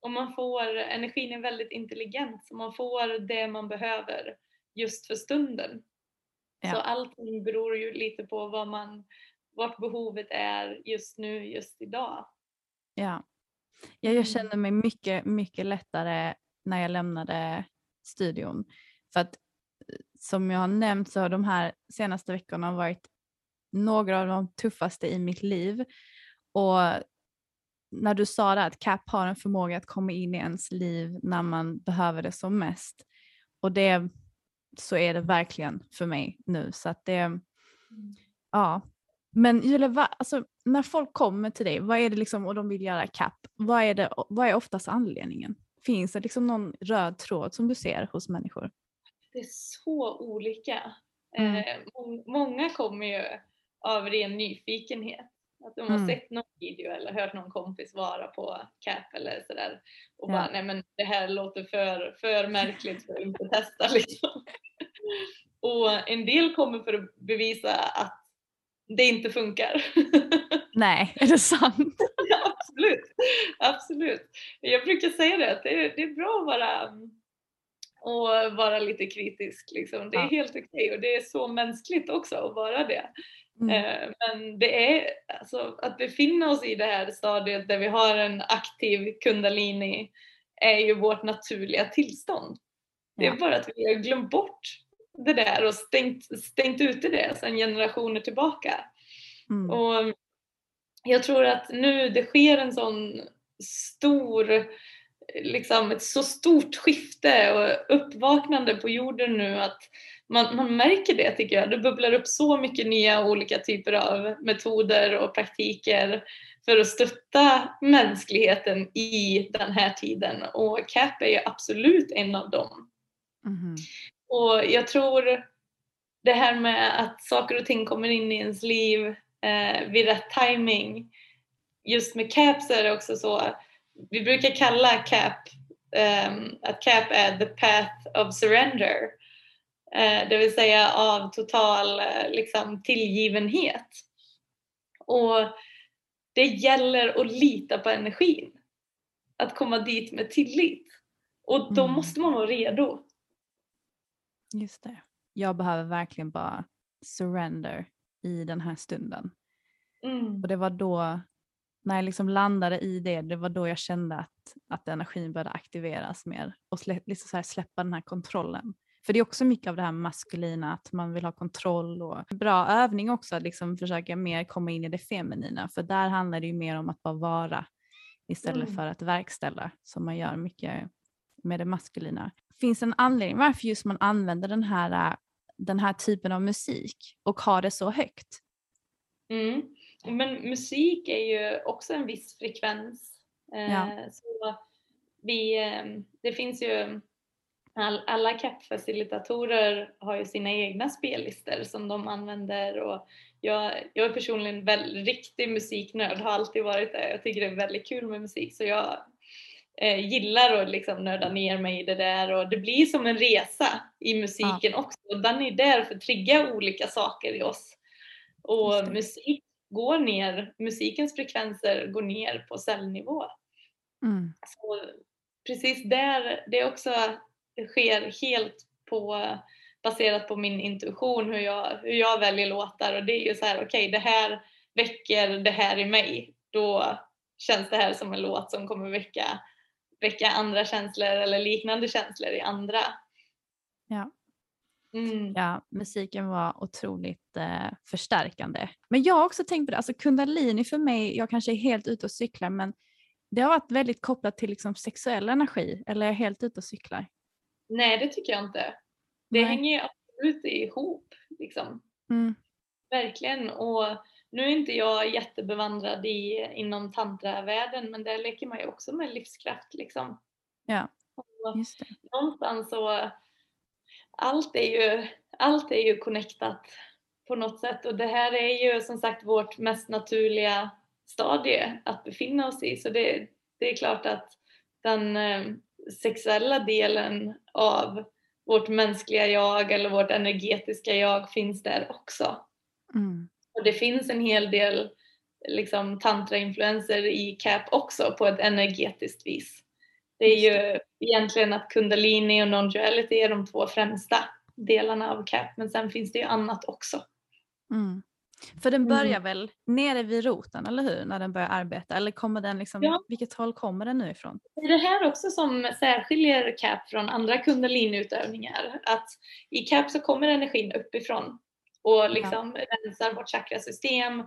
och man får, energin är väldigt intelligent så man får det man behöver just för stunden. Ja. Så allting beror ju lite på vad man, vart behovet är just nu, just idag.
Ja. ja, jag mm. kände mig mycket, mycket lättare när jag lämnade studion. För att som jag har nämnt så har de här senaste veckorna varit några av de tuffaste i mitt liv. Och när du sa det att CAP har en förmåga att komma in i ens liv när man behöver det som mest. Och det så är det verkligen för mig nu. Så att det, mm. ja. Men Julia, va, alltså, när folk kommer till dig vad är det liksom, och de vill göra CAP, vad är, det, vad är oftast anledningen? Finns det liksom någon röd tråd som du ser hos människor?
Det är så olika. Mm. Eh, många kommer ju av ren nyfikenhet. Att de har mm. sett någon video eller hört någon kompis vara på CAP eller sådär och ja. bara nej men det här låter för, för märkligt för att inte testa liksom. Och en del kommer för att bevisa att det inte funkar.
Nej, är det sant?
ja, absolut, absolut. Jag brukar säga det att det är, det är bra att vara och vara lite kritisk. Liksom. Det är ja. helt okej okay. och det är så mänskligt också att vara det. Mm. Eh, men det är alltså, att befinna oss i det här stadiet där vi har en aktiv kundalini är ju vårt naturliga tillstånd. Det är bara att vi har glömt bort det där och stängt, stängt ute det sedan generationer tillbaka. Mm. Och jag tror att nu det sker en sån stor, liksom ett så stort skifte och uppvaknande på jorden nu att man, man märker det tycker jag. Det bubblar upp så mycket nya olika typer av metoder och praktiker för att stötta mänskligheten i den här tiden och CAP är ju absolut en av dem. Mm. Och jag tror det här med att saker och ting kommer in i ens liv eh, vid rätt timing. Just med CAP så är det också så, vi brukar kalla CAP um, att CAP är the path of surrender. Uh, det vill säga av total uh, liksom, tillgivenhet. Och det gäller att lita på energin. Att komma dit med tillit. Och då mm. måste man vara redo.
Just det. Jag behöver verkligen bara surrender i den här stunden. Mm. Och det var då, när jag liksom landade i det, det var då jag kände att, att energin började aktiveras mer och slä, liksom släppa den här kontrollen. För det är också mycket av det här maskulina, att man vill ha kontroll och bra övning också att liksom försöka mer komma in i det feminina för där handlar det ju mer om att bara vara istället mm. för att verkställa som man gör mycket med det maskulina. Finns det en anledning varför just man använder den här, den här typen av musik och har det så högt?
Mm. Men musik är ju också en viss frekvens. Eh, ja. Så vi, eh, det finns ju all, alla CAP-facilitatorer har ju sina egna spellistor som de använder och jag, jag är personligen väl riktig musiknörd, har alltid varit det. Jag tycker det är väldigt kul med musik så jag eh, gillar att liksom nörda ner mig i det där och det blir som en resa i musiken ja. också. Och den är där för att trigga olika saker i oss. Och musik går ner, musikens frekvenser går ner på cellnivå. Mm. Så precis där, det också sker helt på baserat på min intuition hur jag, hur jag väljer låtar och det är ju så här okej okay, det här väcker det här i mig. Då känns det här som en låt som kommer väcka, väcka andra känslor eller liknande känslor i andra.
Ja. Mm. Ja, musiken var otroligt eh, förstärkande. Men jag har också tänkt på det, alltså kundalini för mig, jag kanske är helt ute och cyklar men det har varit väldigt kopplat till liksom sexuell energi eller är jag helt ute och cyklar?
Nej det tycker jag inte. Det Nej. hänger ju absolut ihop liksom. Mm. Verkligen och nu är inte jag jättebevandrad i, inom tantravärlden men där leker man ju också med livskraft liksom.
Ja, just det.
Någonstans så allt är ju, allt är ju connectat på något sätt och det här är ju som sagt vårt mest naturliga stadie att befinna oss i så det, det är klart att den eh, sexuella delen av vårt mänskliga jag eller vårt energetiska jag finns där också. Mm. Och det finns en hel del liksom, tantrainfluenser i CAP också på ett energetiskt vis. Det är ju egentligen att kundalini och non-duality är de två främsta delarna av CAP men sen finns det ju annat också.
Mm. För den börjar mm. väl nere vid roten, eller hur? När den börjar arbeta. Eller kommer den liksom, ja. vilket håll kommer den nu ifrån?
Det är det här också som särskiljer CAP från andra kundaliniutövningar. Att i CAP så kommer energin uppifrån och liksom ja. rensar vårt chakrasystem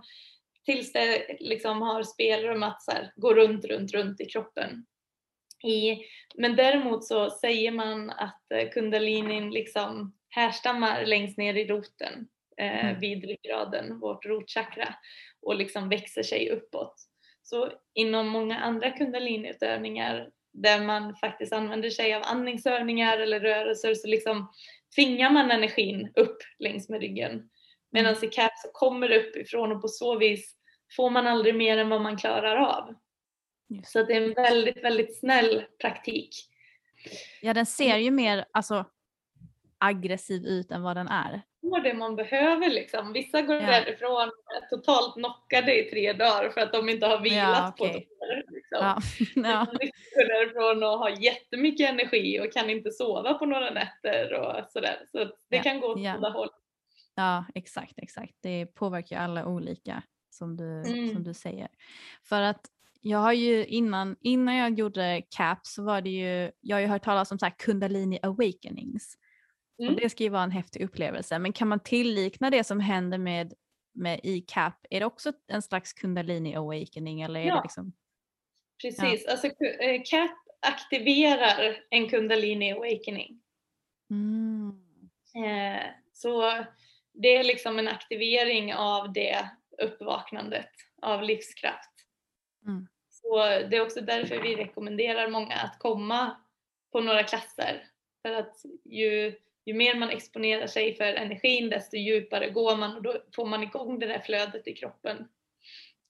tills det liksom har spelrum att så här, gå runt, runt, runt i kroppen. I, men däremot så säger man att eh, kundalinin liksom härstammar längst ner i roten eh, mm. vid ryggraden, vårt rotchakra och liksom växer sig uppåt. Så inom många andra kundaliniutövningar där man faktiskt använder sig av andningsövningar eller rörelser så liksom tvingar man energin upp längs med ryggen. Medan mm. i CAP så kommer det uppifrån och på så vis får man aldrig mer än vad man klarar av. Just. Så det är en väldigt, väldigt snäll praktik.
Ja, den ser ju mer alltså, aggressiv ut än vad den är
får det man behöver liksom. Vissa går ja. därifrån totalt knockade i tre dagar för att de inte har vilat ja, okay. på dagar. Liksom. Ja. ja. Vissa går därifrån och har jättemycket energi och kan inte sova på några nätter och sådär. Så det ja. kan gå åt ja. båda håll.
Ja exakt, exakt. Det påverkar alla olika som du, mm. som du säger. För att jag har ju innan, innan jag gjorde CAP så var det ju, jag har ju hört talas om så kundalini awakenings. Mm. Och det ska ju vara en häftig upplevelse. Men kan man tillikna det som händer med, med e-cap, är det också en slags kundalini awakening? Eller är ja, det liksom...
precis. Ja. Alltså, eh, CAP aktiverar en kundalini awakening. Mm. Eh, så det är liksom en aktivering av det uppvaknandet av livskraft. Mm. Så det är också därför vi rekommenderar många att komma på några klasser. För att ju ju mer man exponerar sig för energin desto djupare går man och då får man igång det där flödet i kroppen.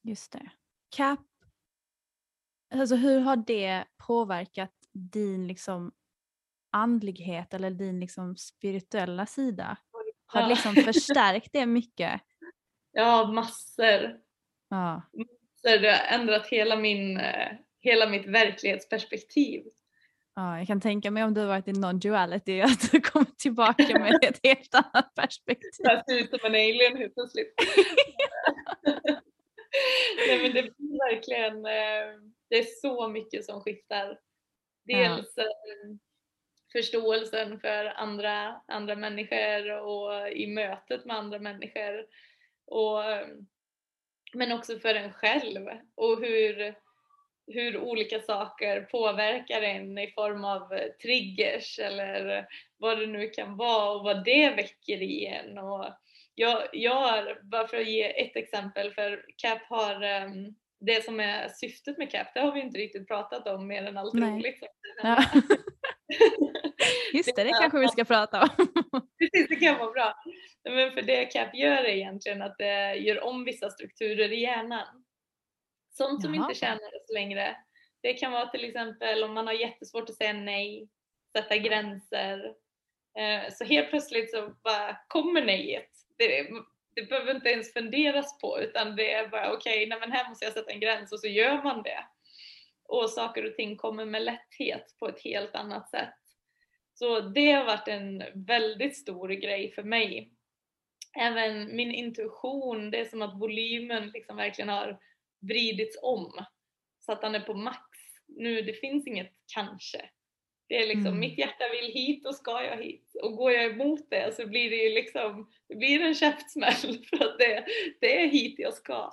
Just det. CAP, alltså hur har det påverkat din liksom andlighet eller din liksom spirituella sida? Har det liksom förstärkt det mycket?
Ja, massor.
Ja.
Så det har ändrat hela, min, eh, hela mitt verklighetsperspektiv.
Ja, jag kan tänka mig om du varit i non-duality att du kommer tillbaka med ett helt annat perspektiv.
Jag ser ut som en alien helt plötsligt. Nej men det blir verkligen, eh, det är så mycket som skiftar. Dels eh, förståelsen för andra, andra människor och i mötet med andra människor. Och, eh, men också för en själv och hur, hur olika saker påverkar en i form av eh, triggers eller vad det nu kan vara och vad det väcker i en. Och jag, jag har, bara för att ge ett exempel, för CAP har um, det som är syftet med CAP, det har vi inte riktigt pratat om mer än allt
Nej.
roligt.
Ja. Just det, det kanske vi ska prata om.
Precis, det kan vara bra. Men för det CAP gör är egentligen att det gör om vissa strukturer i hjärnan. Sånt som
Jaha.
inte tjänar oss längre. Det kan vara till exempel om man har jättesvårt att säga nej, sätta gränser. Eh, Så helt plötsligt så bara kommer nejet. Det, det behöver inte ens funderas på utan det är bara okej, men här måste jag sätta en gräns och så gör man det. Och saker och ting kommer med lätthet på ett helt annat sätt. Så det har varit en väldigt stor grej för mig. Även min intuition, det är som att volymen liksom verkligen har vridits om. Så att den är på max. Nu, det finns inget kanske. Det är liksom,
Mm.
mitt hjärta vill hit och ska jag hit. Och går jag emot det så blir det ju liksom, det blir en käftsmäll för att det, det är hit jag ska.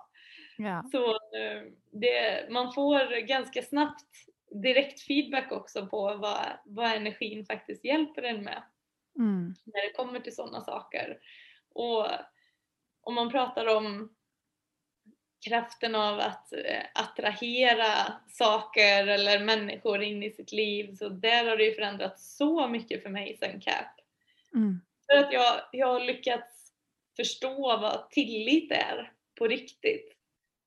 Ja.
Så eh, det, man får ganska snabbt direkt feedback också på vad, vad energin faktiskt hjälper en med
Mm.
när det kommer till sådana saker. Och om man pratar om kraften av att eh, attrahera saker eller människor in i sitt liv så där har det ju förändrats så mycket för mig sen CAP.
Mm.
För att jag, jag har lyckats förstå vad tillit är på riktigt.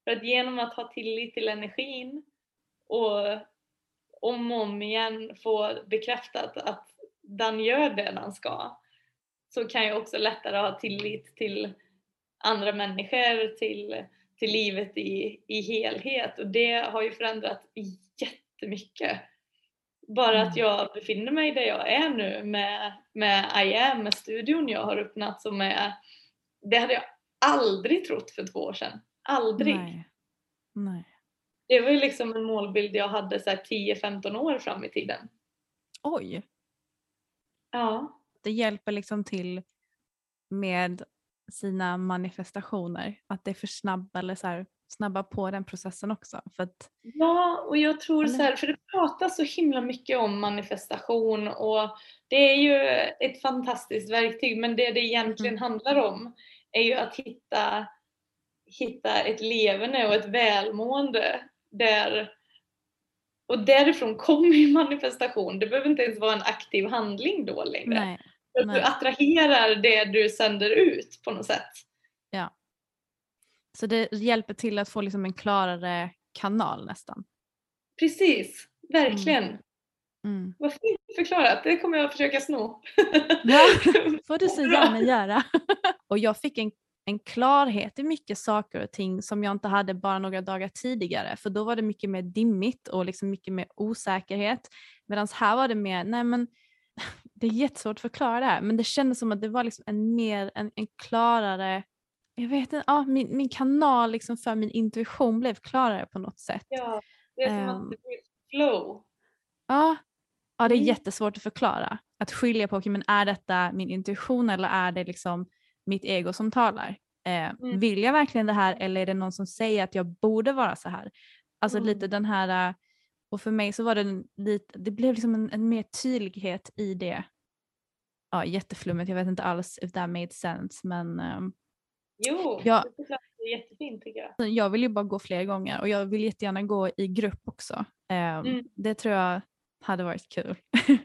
För att genom att ha tillit till energin och om och om igen få bekräftat att den gör det den ska så kan jag också lättare ha tillit till andra människor, till, till livet i, i helhet och det har ju förändrat jättemycket. Bara att jag befinner mig där jag är nu med, med I am, med studion jag har öppnat som är, det hade jag aldrig trott för två år sedan. Aldrig.
Nej. Nej.
Det var ju liksom en målbild jag hade så här 10-15 år fram i tiden.
Oj,
Ja,
det hjälper liksom till med sina manifestationer. Att det är för snabba eller så här, snabba på den processen också. För att,
Ja, och jag tror så här, för det pratas så himla mycket om manifestation och det är ju ett fantastiskt verktyg men det det egentligen
Mm.
handlar om är ju att hitta, hitta ett levande och ett välmående där och därifrån kommer ju manifestation. Det behöver inte ens vara en aktiv handling då längre.
nej. Nej.
Du attraherar det du sänder ut på något sätt.
Så det hjälper till att få liksom en klarare kanal nästan.
Precis, verkligen.
Mm.
Vad fint förklarat, det kommer jag försöka sno.
Ja, får du så gärna göra. och jag fick en, en klarhet i mycket saker och ting som jag inte hade bara några dagar tidigare. För då var det mycket mer dimmigt och liksom mycket mer osäkerhet. Medan här var det mer, nej men det är jättesvårt att förklara det här. Men det kändes som att det var liksom en mer, en, en klarare, jag vet inte, ja, min, min kanal liksom för min intuition blev klarare på något sätt.
Ja, det är som
Ehm.
att det blir flow.
Ja, ja det är
Mm.
jättesvårt att förklara. Att skilja på, okay, men är detta min intuition eller är det liksom mitt ego som talar? Eh,
Mm.
Vill jag verkligen det här eller är det någon som säger att jag borde vara så här? Alltså
Mm.
lite den här, och för mig så var det en, lite, det blev liksom en, en mer tydlighet i det. Ja, jätteflummigt, jag vet inte alls if that made sense men ehm,
Jo,
Ja.
det det jättefint tycker jag.
jag vill ju bara gå fler gånger och jag vill jättegärna gå i grupp också. Ehm,
Mm.
Det tror jag hade varit kul.
Ja,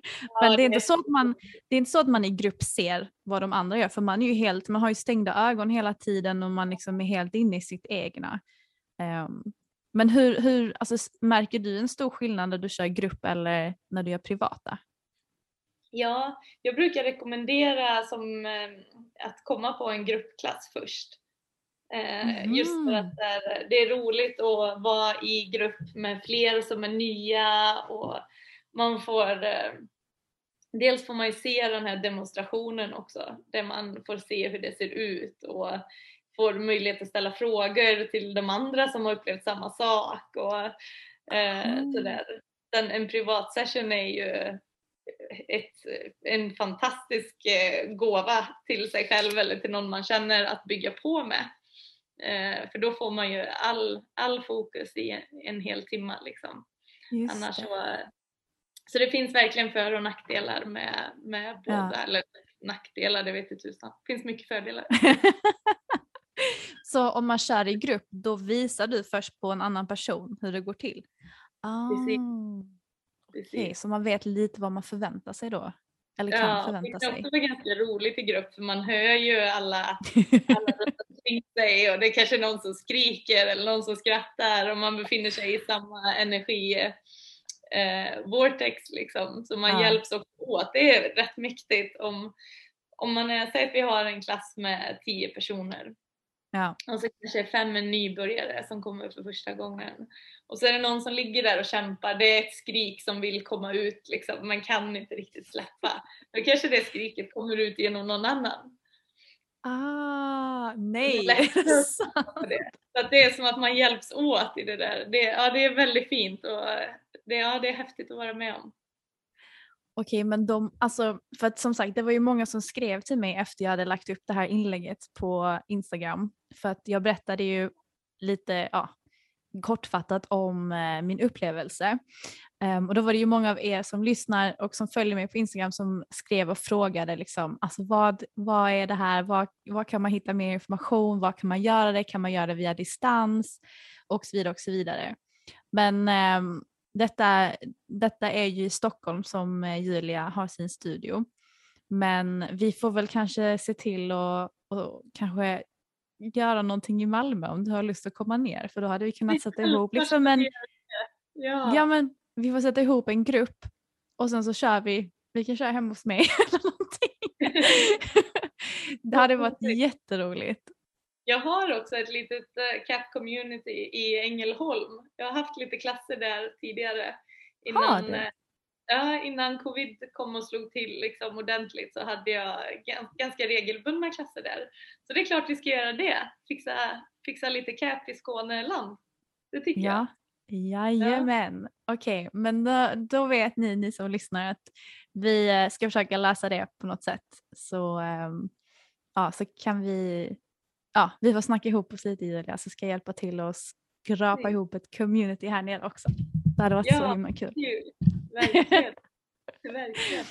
Men det är, inte så att man, det är inte så att man i grupp ser vad de andra gör för man är ju helt, man har ju stängda ögon hela tiden och man liksom är helt inne i sitt egna. Ehm, Men hur, hur alltså, märker du en stor skillnad när du kör grupp eller när du gör privata?
Ja, jag brukar rekommendera som, eh, att komma på en gruppklass först. Mm. Just för att det är roligt att vara i grupp med fler som är nya och man får eh, Dels får man ju se den här demonstrationen också där man får se hur det ser ut och får möjlighet att ställa frågor till de andra som har upplevt samma sak och eh, mm. sådär. Sen en privat session är ju ett, en fantastisk eh, gåva till sig själv eller till någon man känner att bygga på med. Eh, för då får man ju all, all fokus i en hel timme liksom. Annars så, så det finns verkligen för och nackdelar med, med båda, ja. eller nackdelar det vet jag tusan. Det finns mycket fördelar.
så om man kör i grupp då visar du först på en annan person hur det går till? Ah. Precis. Precis. Okay, så man vet lite vad man förväntar sig då? Eller kan ja, förvänta sig?
Det är också ganska roligt i grupp för man hör ju alla, alla sig och det är kanske någon som skriker eller någon som skrattar och man befinner sig i samma energi eh, vortex liksom. Så man ja. hjälps också åt. Det är rätt mäktigt om, om man är, säg att vi har en klass med tio personer Ja. Och så kanske fem är nybörjare som kommer för första gången. Och så är det någon som ligger där och kämpar. Det är ett skrik som vill komma ut liksom. Man kan inte riktigt släppa. Då kanske det skriket kommer ut genom någon annan.
Ah, nej!
Det. Så att det är som att man hjälps åt i det där. Det, ja, det är väldigt fint och det, ja, det är häftigt att vara med om.
Okej, men de, alltså, för att som sagt det var ju många som skrev till mig efter jag hade lagt upp det här inlägget på Instagram. För att jag berättade ju lite ja, kortfattat om eh, min upplevelse. Um, och då var det ju många av er som lyssnar och som följer mig på Instagram som skrev och frågade liksom, alltså vad, vad är det här, vad, vad kan man hitta mer information, vad kan man göra det, kan man göra det via distans och så vidare och så vidare. Men um, detta, detta är ju i Stockholm som eh, Julia har sin studio. Men vi får väl kanske se till att och kanske göra någonting i Malmö om du har lust att komma ner för då hade vi kunnat sätta ihop liksom en, ja. ja men vi får sätta ihop en grupp och sen så kör vi, vi kan köra hemma hos mig eller någonting. det hade varit jätteroligt.
Jag har också ett litet cat eh, community i Ängelholm. Jag har haft lite klasser där tidigare. Innan, eh, ja, innan covid kom och slog till liksom ordentligt så hade jag ganska regelbundna klasser där. Så det är klart vi ska göra det. Fixa, fixa lite cat i Skåneland. Det tycker ja. jag.
Jajamän, ja. okej okay. men då, då vet ni, ni som lyssnar att vi eh, ska försöka lösa det på något sätt så, um, ja, så kan vi ja, vi får snacka ihop oss lite Julia så ska jag hjälpa till och skrapa mm. ihop ett community här nere också. Det hade varit ja, så himla kul.
Verkligen. Verkligen.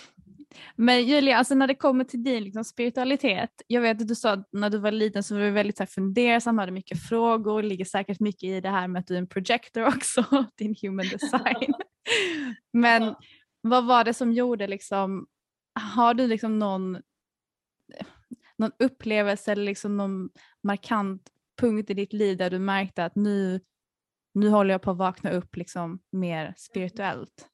Men Julia, alltså när det kommer till din liksom, spiritualitet, jag vet att du sa att när du var liten så var du väldigt så här, fundersam, hade mycket frågor, ligger säkert mycket i det här med att du är en projector också, din human design. Men ja. vad var det som gjorde liksom, har du liksom någon någon upplevelse eller liksom någon markant punkt i ditt liv där du märkte att nu, nu håller jag på att vakna upp liksom mer spirituellt?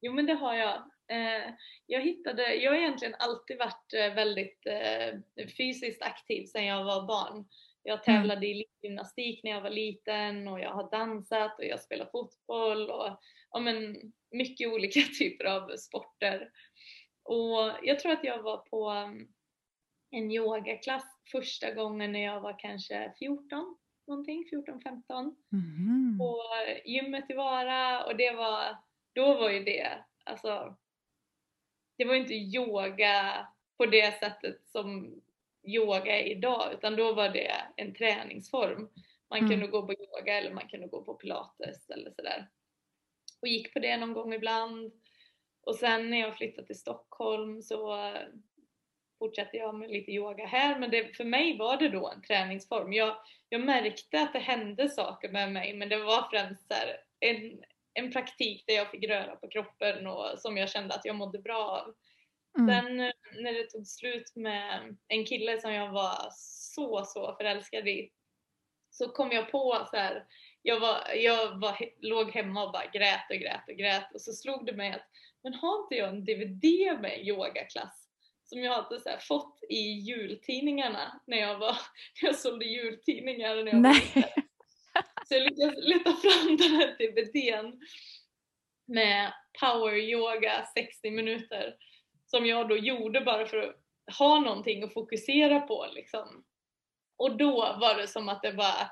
Jo men det har jag. Eh, jag hittade, jag har egentligen alltid varit eh, väldigt eh, fysiskt aktiv sedan jag var barn. Jag mm. tävlade i gymnastik när jag var liten och jag har dansat och jag spelar fotboll och ja, men, mycket olika typer av sporter. Och jag tror att jag var på en yogaklass första gången när jag var kanske 14 någonting, 14-15 mm. på gymmet i Vara och det var, då var ju det, alltså det var inte yoga på det sättet som yoga är idag utan då var det en träningsform. Man mm. kunde gå på yoga eller man kunde gå på pilates eller sådär. Och gick på det någon gång ibland. Och sen när jag flyttade till Stockholm så fortsatte jag med lite yoga här men det, för mig var det då en träningsform. Jag, jag märkte att det hände saker med mig men det var främst en, en praktik där jag fick röra på kroppen och som jag kände att jag mådde bra av. Mm. Sen eh, när det tog slut med en kille som jag var så, så förälskad i så kom jag på så här, jag, var, jag var, låg hemma och bara grät och grät och grät och så slog det mig att men har inte jag en DVD med yogaklass som jag hade så fått i jultidningarna när jag, var, när jag sålde jultidningar när jag
Nej.
var liten. Så jag lyckades leta fram den här DVDn med power yoga 60 minuter som jag då gjorde bara för att ha någonting att fokusera på liksom. Och då var det som att det var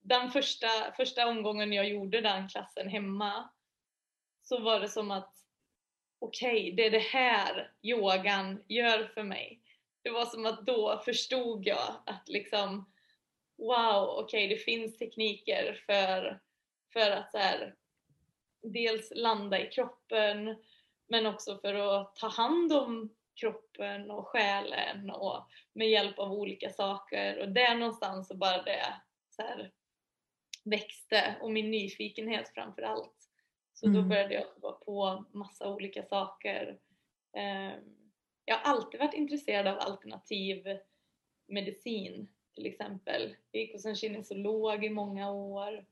den första, första omgången jag gjorde den klassen hemma så var det som att okej, okay, det är det här yogan gör för mig. Det var som att då förstod jag att liksom wow, okej okay, det finns tekniker för, för att så här, dels landa i kroppen men också för att ta hand om kroppen och själen och med hjälp av olika saker och där någonstans så bara det så här, växte och min nyfikenhet framför allt. Så mm. då började jag vara på massa olika saker. Ehm, jag har alltid varit intresserad av alternativ medicin till exempel. Jag gick hos en kinesolog i många år.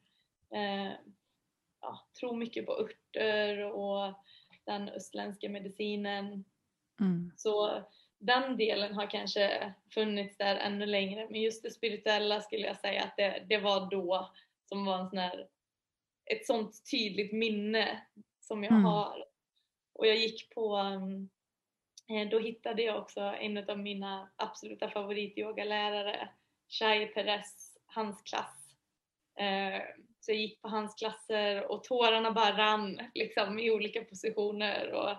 Ehm, ja, tror mycket på örter och den östländska medicinen. Mm. Så den delen har kanske funnits där ännu längre men just det spirituella skulle jag säga att det, det var då som var en sån här, ett sånt tydligt minne som jag mm. har. Och jag gick på, um, då hittade jag också en av mina absoluta favorityogalärare, Shai Perez, hans klass. Eh, så jag gick på hans klasser och tårarna bara rann liksom, i olika positioner. Och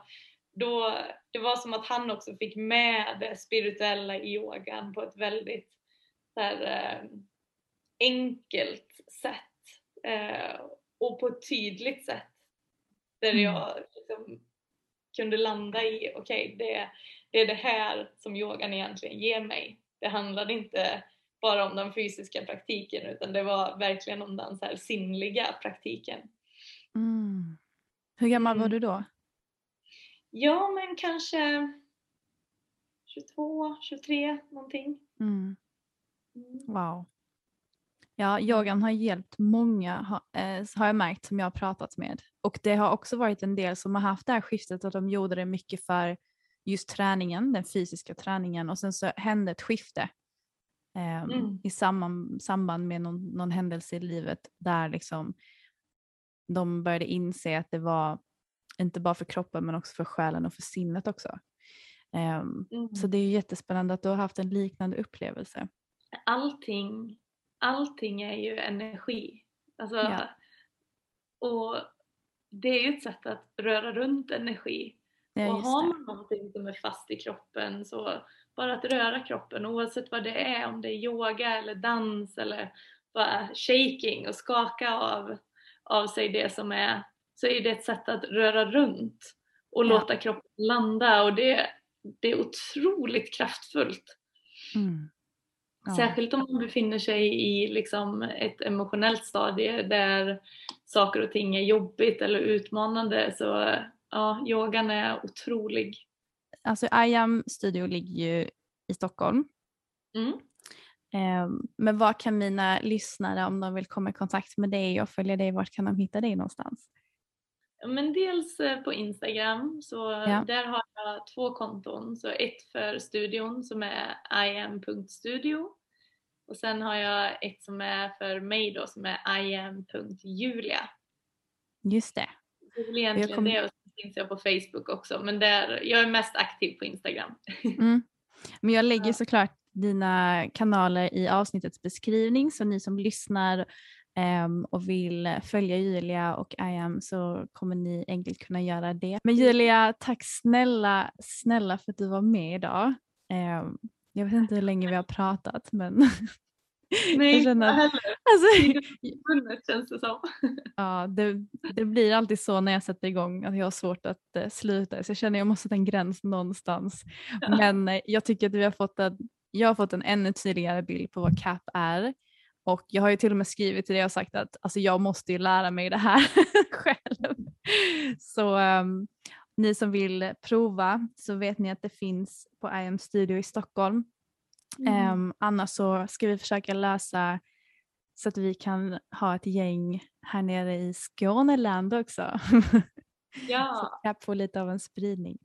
då, det var som att han också fick med det spirituella i yogan på ett väldigt så här, eh, enkelt sätt eh, och på ett tydligt sätt. Där mm. jag liksom kunde landa i, okej okay, det, det är det här som yogan egentligen ger mig. Det handlade inte bara om den fysiska praktiken utan det var verkligen om den så här sinnliga praktiken.
Mm. Hur gammal var mm. du då?
Ja men kanske 22, 23 någonting. Mm.
mm. Wow. Ja, yogan har hjälpt många har, eh, har jag märkt som jag har pratat med. Och det har också varit en del som har haft det här skiftet och de gjorde det mycket för just träningen, den fysiska träningen och sen så hände ett skifte eh, mm. i samband, samband med någon, någon händelse i livet där liksom de började inse att det var inte bara för kroppen men också för själen och för sinnet också. Um, mm. Så det är jättespännande att du har haft en liknande upplevelse.
Allting, allting är ju energi. Alltså, ja. Och det är ju ett sätt att röra runt energi. Ja, och har man någonting som är fast i kroppen så bara att röra kroppen oavsett vad det är, om det är yoga eller dans eller bara shaking och skaka av, av sig det som är, så är det ett sätt att röra runt och ja. låta kroppen landa och det, det är otroligt kraftfullt. Mm. Ja. Särskilt om man befinner sig i liksom ett emotionellt stadie där saker och ting är jobbigt eller utmanande så ja, yogan är otrolig.
Alltså IAM studio ligger ju i Stockholm. Mm. Um, men vad kan mina lyssnare om de vill komma i kontakt med dig och följa dig, vart kan de hitta dig någonstans?
Men dels eh, på Instagram, så ja. där har jag två konton. Så ett för studion som är iam.studio och sen har jag ett som är för mig då som är iam.julia.
Just det.
Det är väl egentligen kom... det och så finns jag på Facebook också men där, jag är mest aktiv på Instagram.
Mm. Men jag lägger såklart dina kanaler i avsnittets beskrivning så ni som lyssnar um, och vill följa Julia och IAM så kommer ni enkelt kunna göra det. Men Julia, tack snälla, snälla för att du var med idag. Um, jag vet inte hur länge vi har pratat men
Nej, jag känner. Alltså, Bundet känns det som.
Ja, det, det, blir alltid så när jag sätter igång att jag har svårt att uh, sluta så jag känner att jag måste sätta en gräns någonstans. Ja. Men uh, jag tycker att vi har fått en, jag har fått en ännu tydligare bild på vad CAP är och jag har ju till och med skrivit till dig och sagt att alltså, jag måste ju lära mig det här själv. Så um, ni som vill prova så vet ni att det finns på IM Studio i Stockholm. Mm. Um, annars så ska vi försöka lösa så att vi kan ha ett gäng här nere i Skåneland också.
Ja.
så jag får lite av en spridning.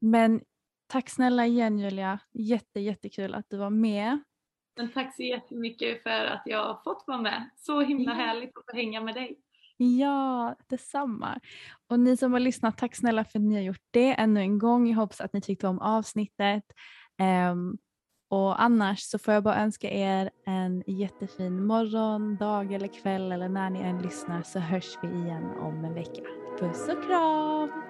Men tack snälla igen Julia, jätte jättekul att du var med.
Men tack så jättemycket för att jag har fått vara med. Så himla härligt att få hänga med dig.
Ja, detsamma. Och ni som har lyssnat, tack snälla för att ni har gjort det ännu en gång. Jag hoppas att ni tyckte om avsnittet. Ehm, och annars så får jag bara önska er en jättefin morgon, dag eller kväll eller när ni än lyssnar så hörs vi igen om en vecka. Puss och kram!